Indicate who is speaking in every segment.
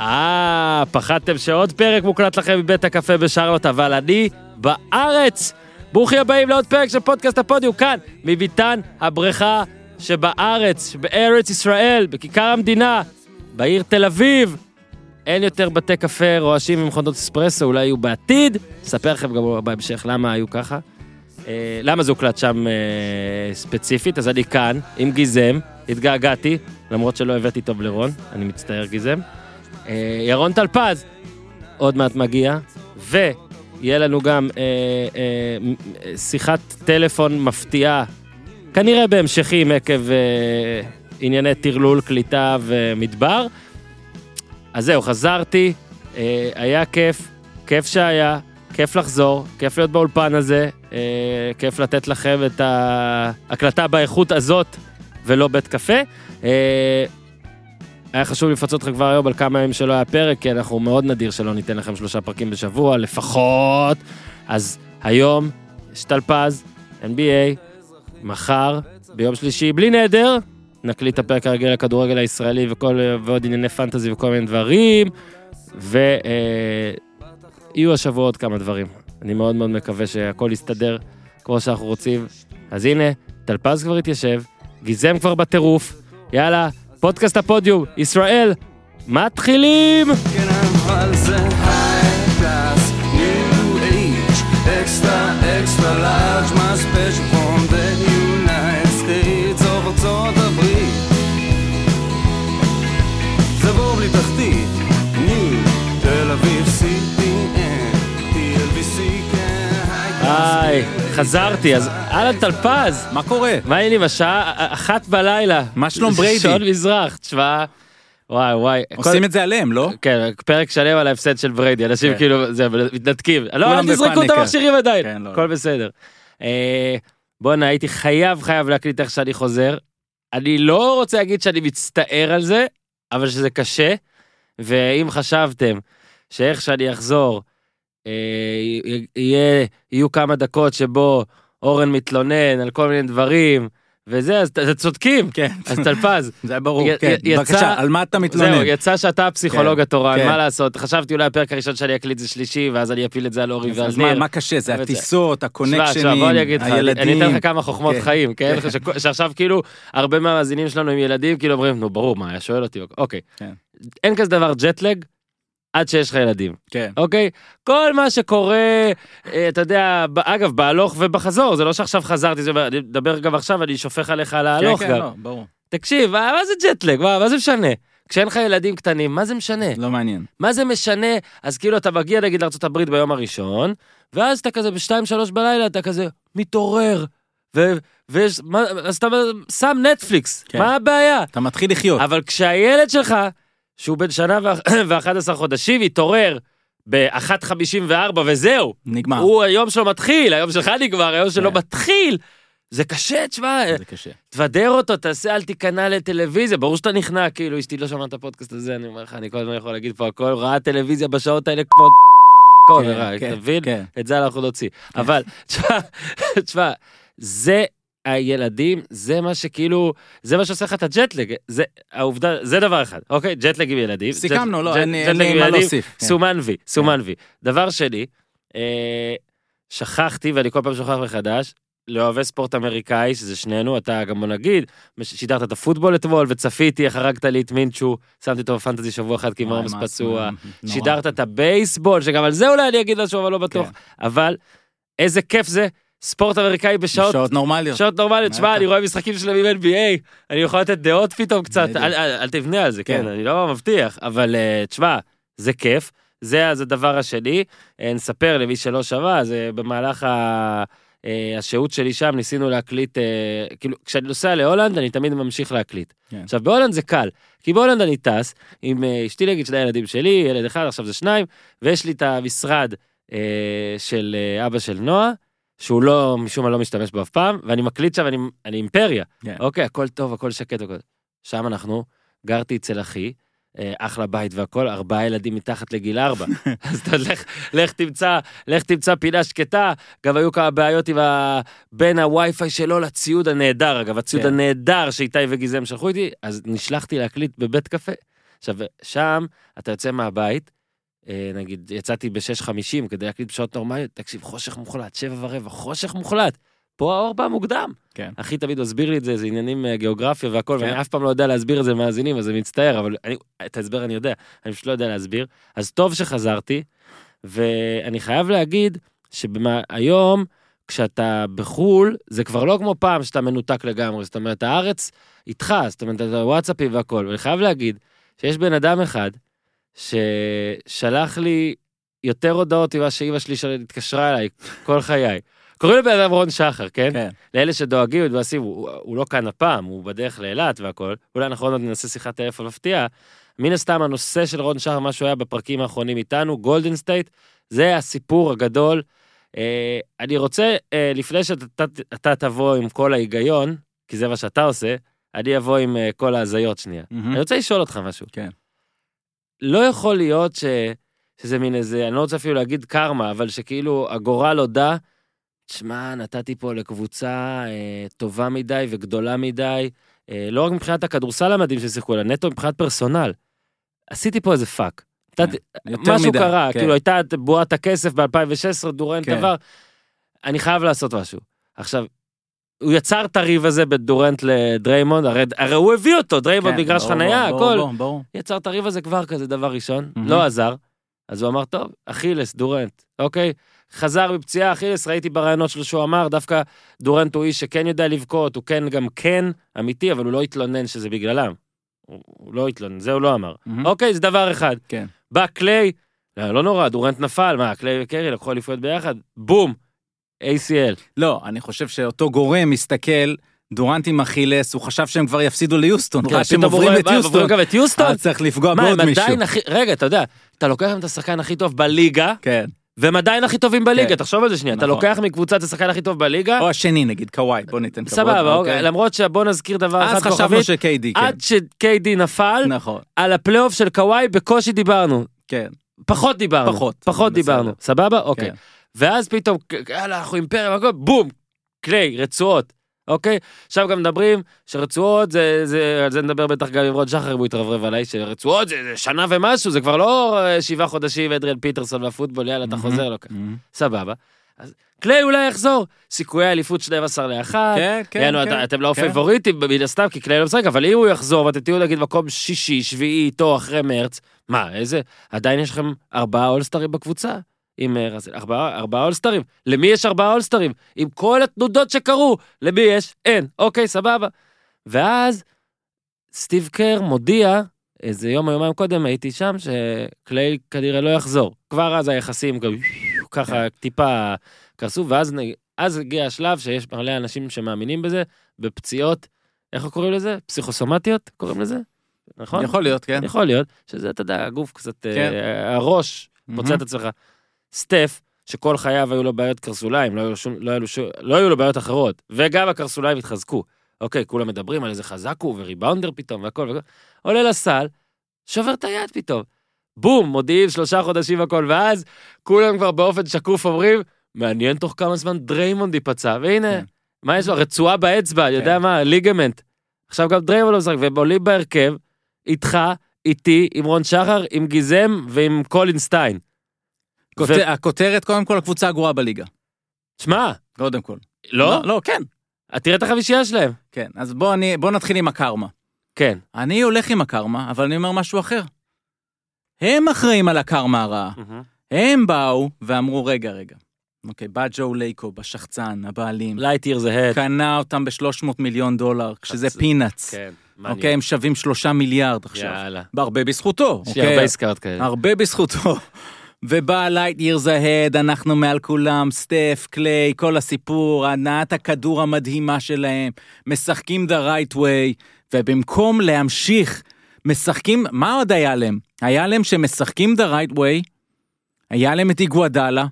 Speaker 1: אה, פחדתם שעוד פרק מוקלט לכם מבית הקפה בשרלוט, אבל אני בארץ. ברוכים הבאים לעוד פרק של פודקאסט הפודיום, כאן, מביתן הבריכה שבארץ, בארץ ישראל, בכיכר המדינה, בעיר תל אביב. אין יותר בתי קפה רועשים ומכונות אספרסו, אולי יהיו בעתיד. אספר לכם גם בהמשך למה היו ככה. אה, למה זה הוקלט שם אה, ספציפית, אז אני כאן, עם גיזם, התגעגעתי, למרות שלא הבאתי טוב לרון, אני מצטער גיזם. אה, ירון טלפז, עוד מעט מגיע, ויהיה לנו גם אה, אה, שיחת טלפון מפתיעה, כנראה בהמשכים עקב אה, ענייני טרלול, קליטה ומדבר. אז זהו, חזרתי, אה, היה כיף, כיף שהיה, כיף לחזור, כיף להיות באולפן הזה, אה, כיף לתת לכם את ההקלטה באיכות הזאת ולא בית קפה. אה, היה חשוב לפצות אותך כבר היום על כמה ימים שלא היה פרק, כי אנחנו מאוד נדיר שלא ניתן לכם שלושה פרקים בשבוע, לפחות. אז היום יש טלפז, NBA, מחר, ביום שלישי, בלי נדר, נקליט את הפרק הרגיל לכדורגל הישראלי וכל, ועוד ענייני פנטזי וכל מיני דברים, ויהיו השבוע עוד כמה דברים. אני מאוד מאוד מקווה שהכל יסתדר כמו שאנחנו רוצים. אז הנה, טלפז כבר התיישב, גיזם כבר בטירוף, יאללה, פודקאסט הפודיום, ישראל, מתחילים!
Speaker 2: כן, אבל זה high
Speaker 1: חזרתי, אז אהלן טלפז,
Speaker 3: מה קורה?
Speaker 1: מה העניינים, השעה אחת בלילה.
Speaker 3: מה שלום בריידי?
Speaker 1: שעון מזרח, תשמע, וואי וואי.
Speaker 3: עושים את זה עליהם, לא?
Speaker 1: כן, פרק שלם על ההפסד של בריידי, אנשים
Speaker 3: כן.
Speaker 1: כאילו, זה, מתנתקים. לא, אל תזרקו את. המכשירים עדיין,
Speaker 3: כן, לא.
Speaker 1: הכל בסדר. אה, בואנה, הייתי חייב חייב להקליט איך שאני חוזר. אני לא רוצה להגיד שאני מצטער על זה, אבל שזה קשה, ואם חשבתם שאיך שאני אחזור, יהיה, יהיו כמה דקות שבו אורן מתלונן על כל מיני דברים, וזה, אז אתם צודקים,
Speaker 3: כן.
Speaker 1: אז טלפז.
Speaker 3: זה ברור,
Speaker 1: י-
Speaker 3: כן.
Speaker 1: יצא-
Speaker 3: בבקשה, על מה אתה
Speaker 1: זהו,
Speaker 3: מתלונן?
Speaker 1: יצא שאתה הפסיכולוג
Speaker 3: כן,
Speaker 1: התורן,
Speaker 3: כן.
Speaker 1: מה לעשות? חשבתי אולי הפרק הראשון שאני אקליט זה שלישי, ואז אני אפיל את זה על אורי ועל ניר.
Speaker 3: מה קשה? זה הטיסות, ה
Speaker 1: connectionים, בוא אני אני-
Speaker 3: הילדים.
Speaker 1: אני אתן לך כמה חוכמות
Speaker 3: כן.
Speaker 1: חיים, כן?
Speaker 3: כן.
Speaker 1: שעכשיו כאילו, הרבה מהמאזינים שלנו עם ילדים, כאילו אומרים, נו ברור, מה, היה שואל אותי, אוקיי.
Speaker 3: כן.
Speaker 1: אין כזה דבר ג'טלג, עד שיש לך ילדים,
Speaker 3: כן.
Speaker 1: אוקיי? כל מה שקורה, אה, אתה יודע, אגב, בהלוך ובחזור, זה לא שעכשיו חזרתי, זה- אני מדבר גם עכשיו, אני שופך עליך על ההלוך
Speaker 3: כן,
Speaker 1: גם.
Speaker 3: כן, לא, ברור.
Speaker 1: תקשיב, מה מה זה ג'טלג? מה מה זה משנה? כשאין לך ילדים קטנים, מה זה משנה?
Speaker 3: לא מעניין.
Speaker 1: מה זה משנה? אז כאילו אתה מגיע נגיד לארה"ב ביום הראשון, ואז אתה כזה בשתיים שלוש בלילה אתה כזה מתעורר, ו- ויש, מה, אז אתה שם נטפליקס,
Speaker 3: כן.
Speaker 1: מה הבעיה?
Speaker 3: אתה מתחיל לחיות.
Speaker 1: אבל כשהילד שלך, שהוא בן שנה ו-11 חודשים, יתעורר ב-1.54 וזהו,
Speaker 3: נגמר.
Speaker 1: הוא היום שלו מתחיל, היום שלך נגמר, היום שלו
Speaker 3: כן.
Speaker 1: מתחיל. זה קשה, תשמע,
Speaker 3: זה קשה.
Speaker 1: תבדר אותו, תעשה, אל תיכנע לטלוויזיה, ברור שאתה נכנע, כאילו, אשתי לא שמעה את הפודקאסט הזה, אני אומר לך, אני כל הזמן יכול להגיד פה הכל, ראה טלוויזיה בשעות האלה כמו...
Speaker 3: כן, כן,
Speaker 1: אתה מבין?
Speaker 3: כן.
Speaker 1: את זה אנחנו נוציא. אבל, תשמע, תשמע, זה הילדים, זה מה שכאילו, זה מה שעושה לך את הג'טלג, זה העובדה, זה דבר אחד, אוקיי? ג'טלג עם ילדים.
Speaker 3: סיכמנו, לא, אין מה להוסיף. כן.
Speaker 1: סומן וי, סומן וי. דבר שני, אה, שכחתי, ואני כל פעם שוכח מחדש, לאוהבי ספורט אמריקאי, שזה שנינו, אתה גם בוא נגיד, שידרת את הפוטבול אתמול, וצפיתי הרגת לי את מינצ'ו, שמתי אותו בפנטזי שבוע אחד כי מרמס פצוע. שידרת את הבייסבול, שגם על זה אולי אני אגיד משהו, אבל לא בטוח.
Speaker 3: כן.
Speaker 1: אבל איזה כיף זה, ספורט אמריקאי בשעות
Speaker 3: שעות נורמליות.
Speaker 1: שעות נורמליות, שמע. אני רואה משחקים שלהם עם NBA, אני יכול לתת דעות פתאום קצת. אל- אל אל תבנה על זה, כן,
Speaker 3: כן.
Speaker 1: אני לא מבטיח, אבל אה, תשמע, זה כיף, זה אז הדבר השני, אה, נספר למי שלא שמע, אז אה, במהלך ה... אה, השהות שלי שם ניסינו להקליט, אה, כאילו כשאני נוסע להולנד אני תמיד ממשיך להקליט.
Speaker 3: כן.
Speaker 1: עכשיו בהולנד זה קל, כי בהולנד אני טס עם אה, אשתי נגיד שני ילדים שלי, ילד אחד עכשיו זה שניים, ויש לי את המשרד אה, של אה, אבא של נועה, שהוא לא, משום מה לא משתמש בו אף פעם, ואני מקליט שם, אני, אני אימפריה.
Speaker 3: כן.
Speaker 1: אוקיי, הכל טוב, הכל שקט, הכל... שם אנחנו, גרתי אצל אחי, אה, אחלה בית והכל, ארבעה ילדים מתחת לגיל ארבע. אז אתה לך, לך תמצא, לך תמצא פינה שקטה. גם היו כמה בעיות עם ה... בין הווי-פיי שלו לציוד הנהדר, אגב, הציוד
Speaker 3: כן.
Speaker 1: הנהדר שאיתי וגיזמו שלחו איתי, אז נשלחתי להקליט בבית קפה. עכשיו, שם אתה יוצא מהבית, נגיד, יצאתי ב-6.50 כדי להקליט בשעות נורמליות, תקשיב, חושך מוחלט, שבע ורבע, חושך מוחלט. פה האור בא מוקדם.
Speaker 3: כן.
Speaker 1: אחי תמיד מסביר לי את זה, זה עניינים אה, גיאוגרפיה והכל,
Speaker 3: כן.
Speaker 1: ואני אף פעם לא יודע להסביר את זה למאזינים, אז אני מצטער, אבל אני, את ההסבר אני יודע, אני פשוט לא יודע להסביר. אז טוב שחזרתי, ואני חייב להגיד שהיום, כשאתה בחו"ל, זה כבר לא כמו פעם שאתה מנותק לגמרי, זאת אומרת, הארץ איתך, זאת אומרת, אתה וואטסאפים והכל, ואני חייב להגיד שיש בן אדם אחד ששלח לי יותר הודעות ממה שאימא שלי של- התקשרה אליי כל חיי. קוראים לבן אדם רון שחר, כן?
Speaker 3: כן.
Speaker 1: לאלה שדואגים מתבאסים, הוא, הוא לא כאן הפעם, הוא בדרך לאילת והכל. אולי אנחנו עוד ננסה שיחת טלפון מפתיעה. מן הסתם הנושא של רון שחר, מה שהוא היה בפרקים האחרונים איתנו, גולדן סטייט, זה הסיפור הגדול. אה, אני רוצה, אה, לפני שאתה אתה- אתה תבוא עם כל ההיגיון, כי זה מה שאתה עושה, אני אבוא עם אה, כל ההזיות שנייה.
Speaker 3: מהמם.
Speaker 1: אני רוצה לשאול אותך משהו.
Speaker 3: כן.
Speaker 1: לא יכול להיות ש... שזה מין איזה, אני לא רוצה אפילו להגיד קרמה, אבל שכאילו הגורל הודה, תשמע, נתתי פה לקבוצה אה, טובה מדי וגדולה מדי, אה, לא רק מבחינת הכדורסל המדהים ששיחקו, אלא נטו מבחינת personnel. עשיתי פה איזה fuck. נתתי-
Speaker 3: יותר
Speaker 1: משהו
Speaker 3: מדי,
Speaker 1: קרה,
Speaker 3: כן.
Speaker 1: כאילו הייתה בועת הכסף ב-2016, דורנט
Speaker 3: כן.
Speaker 1: עבר, אני חייב לעשות משהו. עכשיו, הוא יצר את הריב הזה בין דורנט לדריימונד, הרי, הרי הוא הביא אותו, דריימונד
Speaker 3: כן,
Speaker 1: מגרש חנייה, הכל.
Speaker 3: ברור, ברור.
Speaker 1: יצר את הריב הזה כבר כזה דבר ראשון,
Speaker 3: מהמם.
Speaker 1: לא עזר. אז הוא אמר, טוב, אכילס, דורנט, אוקיי? חזר מפציעה, אכילס, ראיתי בראיונות שלו שהוא אמר, דווקא דורנט הוא איש שכן יודע לבכות, הוא כן גם כן אמיתי, אבל הוא לא התלונן שזה בגללם. הוא, הוא לא התלונן, זה הוא לא אמר.
Speaker 3: מהמם.
Speaker 1: אוקיי, זה דבר אחד.
Speaker 3: כן.
Speaker 1: בא קליי, לא, לא נורא, דורנט נפל, מה, קליי וקרי לקחו אליפויות ביחד? בום, ACL.
Speaker 3: לא, אני חושב שאותו גורם מסתכל, דורנט עם אכילס, הוא חשב שהם כבר יפסידו ליוסטון, ראה שהם עוברים את
Speaker 1: מה,
Speaker 3: יוסטון,
Speaker 1: עוברים גם את יוסטון?
Speaker 3: אז צריך לפגוע בעוד מישהו.
Speaker 1: רגע, אתה יודע, אתה לוקח את השחקן הכי טוב בליגה,
Speaker 3: כן.
Speaker 1: והם עדיין הכי טוביים בליגה,
Speaker 3: כן.
Speaker 1: תחשוב על זה שנייה, אתה
Speaker 3: נכון.
Speaker 1: לוקח מקבוצת השחקן הכי טוב בליגה,
Speaker 3: או השני נגיד, קוואי, בוא ניתן כבוד.
Speaker 1: סבבה,
Speaker 3: אוקיי?
Speaker 1: אוקיי, למרות שבוא נזכיר דבר אחד
Speaker 3: אז חשבנו
Speaker 1: כוכבית,
Speaker 3: ש-KD, כן.
Speaker 1: עד ש-KD נפל,
Speaker 3: נכון,
Speaker 1: על הפלייאוף של קוואי בקושי דיברנו,
Speaker 3: כן.
Speaker 1: פחות דיברנו,
Speaker 3: פחות,
Speaker 1: פחות. דיברנו, סבבה? אוקיי. ואז פתאום, יאללה, אנחנו אימפריה, בום, קליי, רצועות, אוקיי? עכשיו גם מדברים שרצועות, זה, זה, על זה נדבר בטח גם עם רון שחר, אם הוא יתרברב עליי, שרצועות זה, זה שנה ומשהו, זה כבר לא אה, שבעה חודשים, אדריאל פיטרסון והפוטבול, יאללה, אתה. חוזר לו.
Speaker 3: מהמם.
Speaker 1: סבבה. אז קליי אולי יחזור, סיכויי אליפות 12 ל-1,
Speaker 3: כן, כן,
Speaker 1: יענו,
Speaker 3: כן.
Speaker 1: אתם לא
Speaker 3: כן.
Speaker 1: פייבוריטים מן הסתם, כי קליי לא משחק, אבל אם הוא יחזור ואתם תהיו נגיד מקום שישי, שביעי איתו אחרי מרץ, מה, איזה, עדיין יש לכם ארבעה אולסטרים בקבוצה? עם אה, רזל, ארבעה, ארבעה אולסטרים. למי יש ארבעה אולסטרים? עם כל התנודות שקרו, למי יש? אין. אוקיי, סבבה. ואז סטיב קר מודיע, איזה יום או יומיים קודם הייתי שם, שקליי כנראה לא יחזור. כבר אז היחסים גם ככה טיפה קרסו, ואז אז הגיע השלב שיש מלא אנשים שמאמינים בזה, בפציעות, איך קוראים לזה? פסיכוסומטיות קוראים לזה? נכון?
Speaker 3: יכול להיות, כן.
Speaker 1: יכול להיות, שזה, אתה יודע, הגוף קצת, אה,
Speaker 3: כן.
Speaker 1: הראש מוצא
Speaker 3: מהמם.
Speaker 1: את עצמך. סטף, שכל חייו היו לו בעיות קרסוליים, לא היו, לו שום, לא, היו לו שום, לא היו לו בעיות אחרות, וגם הקרסוליים התחזקו. אוקיי, כולם מדברים על איזה חזק הוא, וריבאונדר פתאום, והכל, והכל. עולה לסל, שובר את היד פתאום. בום, מודיעים שלושה חודשים והכל, ואז כולם כבר באופן שקוף אומרים, מעניין תוך כמה זמן דריימונד ייפצע, והנה,
Speaker 3: כן.
Speaker 1: מה יש לו? רצועה באצבע, אני יודע
Speaker 3: כן.
Speaker 1: מה, ligament. עכשיו גם דריימונד לא משחק, והם עולים בהרכב, איתך, איתי, עם רון שחר, עם גיזם ועם קולין סטיין.
Speaker 3: כות- הכותרת, קודם כל, הקבוצה הגרועה בליגה.
Speaker 1: שמע,
Speaker 3: קודם כל.
Speaker 1: לא?
Speaker 3: לא, כן.
Speaker 1: תראה את החמישייה שלהם.
Speaker 3: כן, אז בוא אני- בוא נתחיל עם הקרמה.
Speaker 1: כן.
Speaker 3: אני הולך עם הקרמה, אבל אני אומר משהו אחר. הם אחראים על הקרמה הרעה. הם באו ואמרו, רגע, רגע. אוקיי, בא ג'ו לייקוב, בשחצן, הבעלים,
Speaker 1: light years ahead.
Speaker 3: קנה אותם ב-300 מיליון דולר, כשזה peanuts.
Speaker 1: כן,
Speaker 3: אוקיי,
Speaker 1: מעניין.
Speaker 3: הם שווים שלושה מיליארד עכשיו.
Speaker 1: יאללה.
Speaker 3: הרבה בזכותו.
Speaker 1: יש לי
Speaker 3: אוקיי?
Speaker 1: הרבה עסקאות כאלה.
Speaker 3: הרבה בזכותו. ובא light years ahead, אנחנו מעל כולם, סטף, קליי, כל הסיפור, הנעת הכדור המדהימה שלהם, משחקים the right way, ובמקום להמשיך, משחקים, מה עוד היה להם? היה להם שמשחקים the right way, היה להם את איגוודאלה,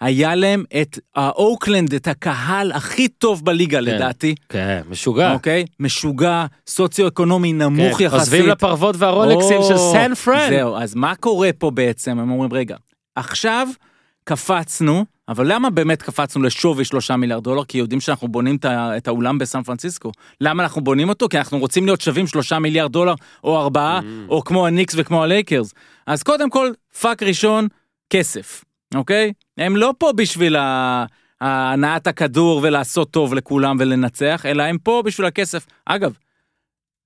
Speaker 3: היה להם את האוקלנד, את הקהל הכי טוב בליגה לדעתי,
Speaker 1: כן, משוגע.
Speaker 3: אוקיי? משוגע, סוציו-אקונומי נמוך
Speaker 1: כן,
Speaker 3: יחסית.
Speaker 1: עוזבים לפרוות והרולקסים של
Speaker 3: או,
Speaker 1: סן פרן.
Speaker 3: זהו, אז מה קורה פה בעצם? הם אומרים, רגע, עכשיו קפצנו, אבל למה באמת קפצנו לשווי שלושה מיליארד דולר? כי יודעים שאנחנו בונים את האולם בסן פרנסיסקו. למה אנחנו בונים אותו? כי אנחנו רוצים להיות שווים שלושה מיליארד דולר, או ארבעה, או כמו הניקס וכמו הלייקרס. אז קודם כל, פאק ראשון, כסף, אוקיי? הם לא פה בשביל ה- הנעת הכדור ולעשות טוב לכולם ולנצח, אלא הם פה בשביל הכסף. אגב,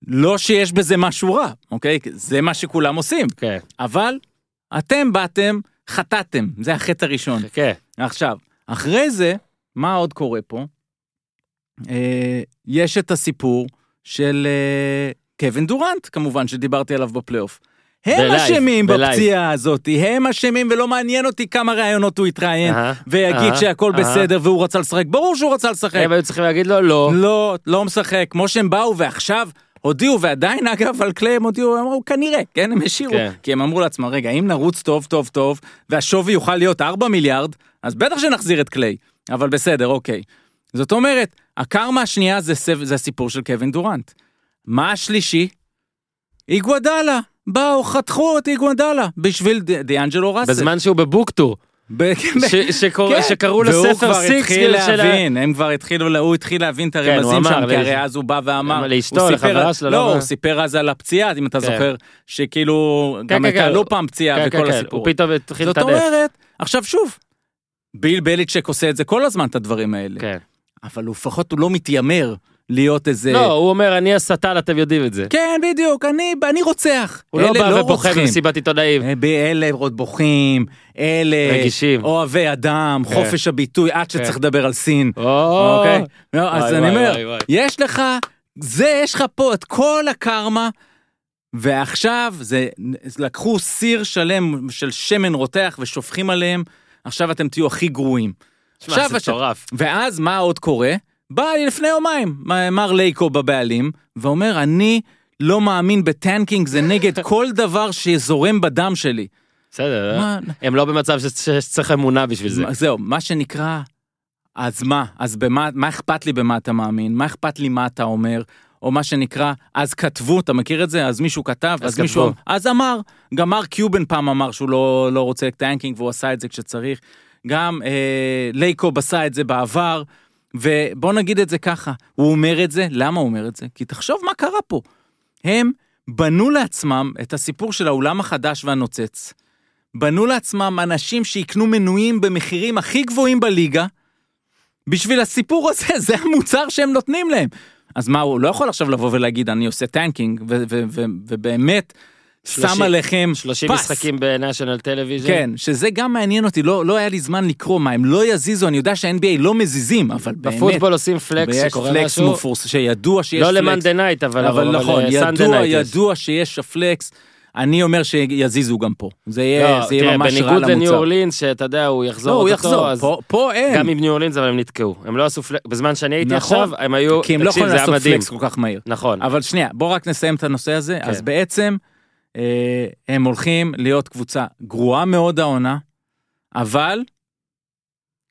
Speaker 3: לא שיש בזה משהו רע, אוקיי? זה מה שכולם עושים.
Speaker 1: כן,
Speaker 3: אבל אתם באתם, חטאתם, זה החטא הראשון.
Speaker 1: כן.
Speaker 3: עכשיו, אחרי זה, מה עוד קורה פה? אה, יש את הסיפור של אה, קווין דורנט, כמובן, שדיברתי עליו בפלייאוף. הם אשמים. בפציעה הזאת, הם אשמים ולא מעניין אותי כמה ראיונות הוא יתראיין ויגיד שהכל. בסדר והוא רצה לשחק, ברור שהוא רצה לשחק.
Speaker 1: הם היו צריכים להגיד לו לא.
Speaker 3: לא, לא משחק, כמו שהם באו ועכשיו הודיעו, ועדיין אגב על קליי הם הודיעו, הם אמרו כנראה, כן, הם השאירו,
Speaker 1: כן.
Speaker 3: כי הם אמרו לעצמם, רגע, אם נרוץ טוב טוב טוב, והשווי יוכל להיות 4 מיליארד, אז בטח שנחזיר את קליי, אבל בסדר, אוקיי. זאת אומרת, הקרמה השנייה זה, סב- זה הסיפור של קווין דורנט. מה השלישי? איגוודאלה. באו, חתכו את איגוודאלה בשביל דיאנג'לו ראסל.
Speaker 1: בזמן שהוא בבוקטור. שקורא-
Speaker 3: כן.
Speaker 1: שקראו לו
Speaker 3: והוא
Speaker 1: ספר
Speaker 3: כבר
Speaker 1: סיקס
Speaker 3: התחיל
Speaker 1: של ה-
Speaker 3: הם כבר התחילו, הוא התחיל להבין את
Speaker 1: הוא
Speaker 3: הרמזים שם, כי הרי אז הוא בא ואמר,
Speaker 1: לאשתו, לחברה שלו,
Speaker 3: לא,
Speaker 1: לא-
Speaker 3: הוא סיפר אז על הפציעה, אם אתה
Speaker 1: כן.
Speaker 3: זוכר, שכאילו,
Speaker 1: כן,
Speaker 3: גם
Speaker 1: כן,
Speaker 3: הייתה
Speaker 1: כן.
Speaker 3: לו פעם פציעה
Speaker 1: כן,
Speaker 3: וכל
Speaker 1: כן, כן,
Speaker 3: הסיפור.
Speaker 1: הוא פתאום התחיל
Speaker 3: זאת
Speaker 1: לטנף.
Speaker 3: אומרת, עכשיו שוב, ביל בליצ'ק עושה את זה כל הזמן, את הדברים האלה,
Speaker 1: כן.
Speaker 3: אבל לפחות הוא לא מתיימר להיות איזה...
Speaker 1: לא, הוא אומר, אני השטן, אתם יודעים את זה.
Speaker 3: כן, בדיוק, אני, אני רוצח.
Speaker 1: הוא לא בא ובוכה
Speaker 3: רוצחים.
Speaker 1: במסיבת עיתונאים.
Speaker 3: אה, אלה עוד בוכים, אלה
Speaker 1: רגישים.
Speaker 3: אוהבי אדם,
Speaker 1: כן.
Speaker 3: חופש הביטוי, עד שצריך לדבר על סין.
Speaker 1: או,
Speaker 3: אוקיי? לא, אז
Speaker 1: וואי,
Speaker 3: אני אומר. יש לך, זה, יש לך פה את כל הקרמה, ועכשיו זה, לקחו סיר שלם של שמן רותח ושופכים עליהם, עכשיו אתם תהיו הכי גרועים.
Speaker 1: שמע,
Speaker 3: עכשיו
Speaker 1: זה מטורף.
Speaker 3: ואז מה עוד קורה? בא לפני יומיים, מר לייקו בבעלים, ואומר, אני לא מאמין בטנקינג, זה נגד כל דבר שזורם בדם שלי.
Speaker 1: בסדר,
Speaker 3: מה-
Speaker 1: הם לא במצב שצריך אמונה בשביל זה.
Speaker 3: זהו, מה שנקרא, אז מה? אז במה, מה אכפת לי במה אתה מאמין? מה אכפת לי מה אתה אומר? או מה שנקרא, אז כתבו, אתה מכיר את זה? אז מישהו כתב,
Speaker 1: אז
Speaker 3: אז, מישהו,
Speaker 1: כתבו.
Speaker 3: אז אמר, גם מרק קיובן פעם אמר שהוא לא, לא רוצה tanking והוא עשה את זה כשצריך. גם אה, לייקוב עשה את זה בעבר, ובוא נגיד את זה ככה, הוא אומר את זה, למה הוא אומר את זה? כי תחשוב מה קרה פה. הם בנו לעצמם את הסיפור של האולם החדש והנוצץ. בנו לעצמם אנשים שיקנו מנויים במחירים הכי גבוהים בליגה, בשביל הסיפור הזה, זה המוצר שהם נותנים להם. אז מה, הוא לא יכול עכשיו לבוא ולהגיד, אני עושה טנקינג, ו- ו- ו- ובאמת שם עליכם
Speaker 1: 30
Speaker 3: פס.
Speaker 1: משחקים בניישנל טלוויז'ן.
Speaker 3: כן, שזה גם מעניין אותי, לא, לא היה לי זמן לקרוא מה, הם לא יזיזו, אני יודע שה-NBA לא מזיזים, אבל באמת,
Speaker 1: בפוטבול עושים פלקס שקורה
Speaker 3: פלקס
Speaker 1: משהו.
Speaker 3: מופורס, שידוע שיש
Speaker 1: לא
Speaker 3: פלקס.
Speaker 1: למאנדי נייט, אבל
Speaker 3: אבל נכון,
Speaker 1: לסנדי
Speaker 3: ידוע. ידוע שיש הפלקס, אני אומר שיזיזו גם פה, זה יהיה,
Speaker 1: לא,
Speaker 3: זה יהיה
Speaker 1: תראה,
Speaker 3: ממש רע
Speaker 1: בניגוד לניו
Speaker 3: למוצר.
Speaker 1: אורלינס, שאתה יודע, הוא יחזור
Speaker 3: לא, הוא יחזור,
Speaker 1: אז
Speaker 3: פה, פה אין.
Speaker 1: גם עם ניו אורלינס, אבל הם נתקעו. הם לא עשו flex, בזמן שאני הייתי
Speaker 3: נכון,
Speaker 1: עכשיו, הם היו,
Speaker 3: כי הם לא יכולים לעשות. flex כל כך מהיר.
Speaker 1: נכון.
Speaker 3: אבל שנייה, בוא רק נסיים את הנושא הזה.
Speaker 1: כן.
Speaker 3: אז בעצם, אה, הם הולכים להיות קבוצה גרועה מאוד העונה, אבל,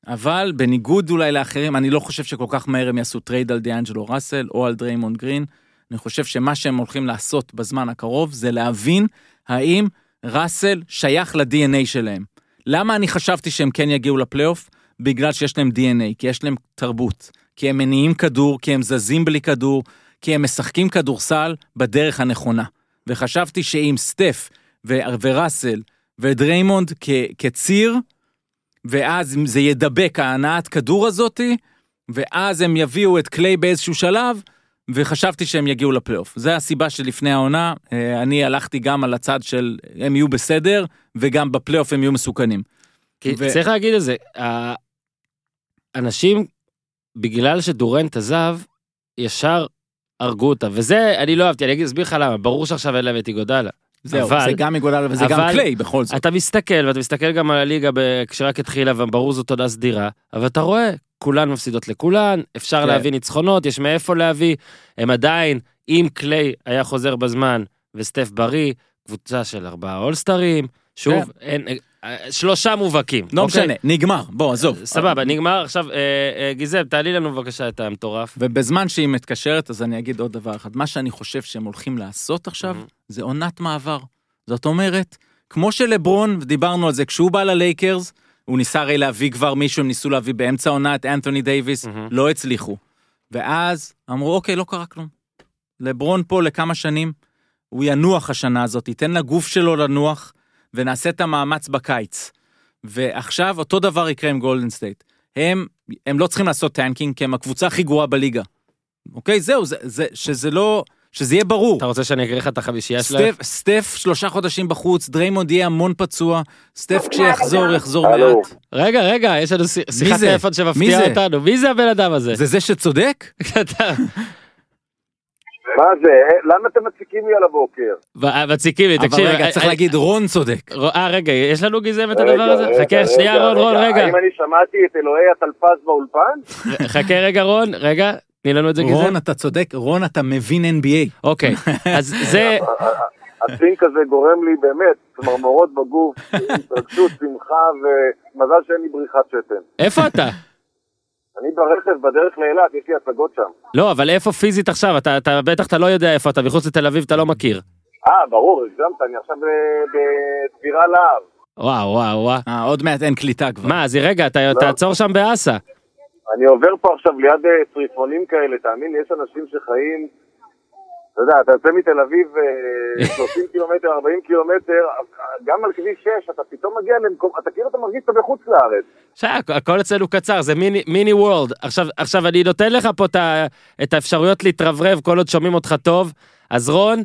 Speaker 3: אבל בניגוד אולי לאחרים, אני לא חושב שכל כך מהר הם יעשו trade על דיאנג'לו ראסל או על דריימונד גרין. אני חושב שמה שהם הולכים לעשות בזמן הקרוב זה להבין האם ראסל שייך ל-DNA שלהם. למה אני חשבתי שהם כן יגיעו לפלייאוף? בגלל שיש להם DNA, כי יש להם תרבות, כי הם מניעים כדור, כי הם זזים בלי כדור, כי הם משחקים כדורסל בדרך הנכונה. וחשבתי שעם סטף ו- וראסל ודריימונד כ- כציר, ואז זה ידבק ההנעת כדור הזאתי, ואז הם יביאו את קליי באיזשהו שלב, וחשבתי שהם יגיעו לפלייאוף. זה הסיבה שלפני העונה, אה, אני הלכתי גם על הצד של הם יהיו בסדר, וגם בפלייאוף הם יהיו מסוכנים.
Speaker 1: כי
Speaker 3: ו-
Speaker 1: צריך להגיד את זה, האנשים, בגלל שדורנט עזב, ישר הרגו אותה, וזה אני לא אהבתי, אני אסביר לך למה, ברור שעכשיו אין להם את איגודלה.
Speaker 3: זהו,
Speaker 1: אבל-
Speaker 3: זה גם מגודל וזה גם קליי בכל זאת.
Speaker 1: אתה מסתכל, ואתה מסתכל גם על הליגה כשרק התחילה, וברור זאת תודה סדירה, אבל אתה רואה, כולן מפסידות לכולן, אפשר
Speaker 3: כן.
Speaker 1: להביא ניצחונות, יש מאיפה להביא, הם עדיין, אם קליי היה חוזר בזמן, וסטף בריא, קבוצה של ארבעה אולסטרים, שוב,
Speaker 3: כן.
Speaker 1: אין, שלושה מובהקים.
Speaker 3: לא
Speaker 1: אוקיי?
Speaker 3: משנה, נגמר, בוא, עזוב.
Speaker 1: סבבה, נגמר, עכשיו, אה, אה, גיזל, תעלי לנו בבקשה את המטורף.
Speaker 3: ובזמן שהיא מתקשרת, אז אני אגיד עוד דבר אחד. מה שאני חושב שהם הולכים לעשות עכשיו. זה עונת מעבר. זאת אומרת, כמו שלברון, ודיברנו על זה, כשהוא בא ללייקרס, הוא ניסה הרי להביא כבר מישהו, הם ניסו להביא באמצע העונה את אנתוני דייוויס. לא הצליחו. ואז אמרו, אוקיי, לא קרה כלום. לברון פה לכמה שנים, הוא ינוח השנה הזאת, ייתן לגוף שלו לנוח, ונעשה את המאמץ בקיץ. ועכשיו אותו דבר יקרה עם גולדן סטייט. הם, הם לא צריכים לעשות tanking, כי הם הקבוצה הכי גרועה בליגה. אוקיי, זהו, זה, זה, שזה לא, שזה יהיה ברור.
Speaker 1: אתה רוצה שאני אקריא לך את החמישייה שלהם?
Speaker 3: סטף, סטף שלושה חודשים בחוץ, דריימונד יהיה המון פצוע, סטף כשיחזור יחזור. מעט.
Speaker 1: רגע, רגע, יש לנו שי- שיחת? טלפון שמפתיע? אותנו. מי זה הבן אדם הזה?
Speaker 3: זה זה שצודק?
Speaker 4: מה זה? למה אתם מציקים לי על הבוקר?
Speaker 1: ו- מציקים לי,
Speaker 3: אבל
Speaker 1: תקשיב.
Speaker 3: רגע,
Speaker 1: אה,
Speaker 3: צריך
Speaker 1: אה,
Speaker 3: להגיד רון צודק.
Speaker 1: אה, רגע, יש לנו גיזם את הדבר הזה? חכה, שנייה, רון, רון, רגע.
Speaker 4: האם אני שמעתי את אלוהי הטלפז באולפן?
Speaker 1: חכה רגע, רון, רגע, תני לנו את זה גיזם.
Speaker 3: רון, אתה צודק, רון, אתה מבין NBA.
Speaker 1: אוקיי, אז זה...
Speaker 4: הספינק הזה גורם לי באמת צמרמורות בגוף, התרגשות, שמחה ומזל שאין לי בריחת שתן.
Speaker 1: איפה אתה?
Speaker 4: אני ברכב בדרך לאילת, יש לי הצגות שם.
Speaker 1: לא, אבל איפה פיזית עכשיו? אתה, אתה בטח אתה לא יודע איפה אתה, מחוץ לתל אביב אתה לא מכיר.
Speaker 4: אה, ברור, הגזמת, אני עכשיו ב- בצבירה להב.
Speaker 1: וואו, וואו, וואו.
Speaker 3: אה, עוד מעט אין קליטה כבר.
Speaker 1: מה, אז רגע, אתה תעצור שם באסה.
Speaker 4: אני עובר פה עכשיו ליד אה, צריפונים כאלה, תאמין לי, יש אנשים שחיים, אתה יודע, אתה יוצא מתל אביב אה, 30 קילומטר, 40 קילומטר, גם על כביש 6, אתה פתאום מגיע למקום, אתה כאילו אתה מרגיש שאתה בחוץ לארץ.
Speaker 1: הכל אצלנו קצר, זה מיני, מיני וורלד. עכשיו, עכשיו אני נותן לך פה את, ה, את האפשרויות להתרברב כל עוד שומעים אותך טוב. אז רון,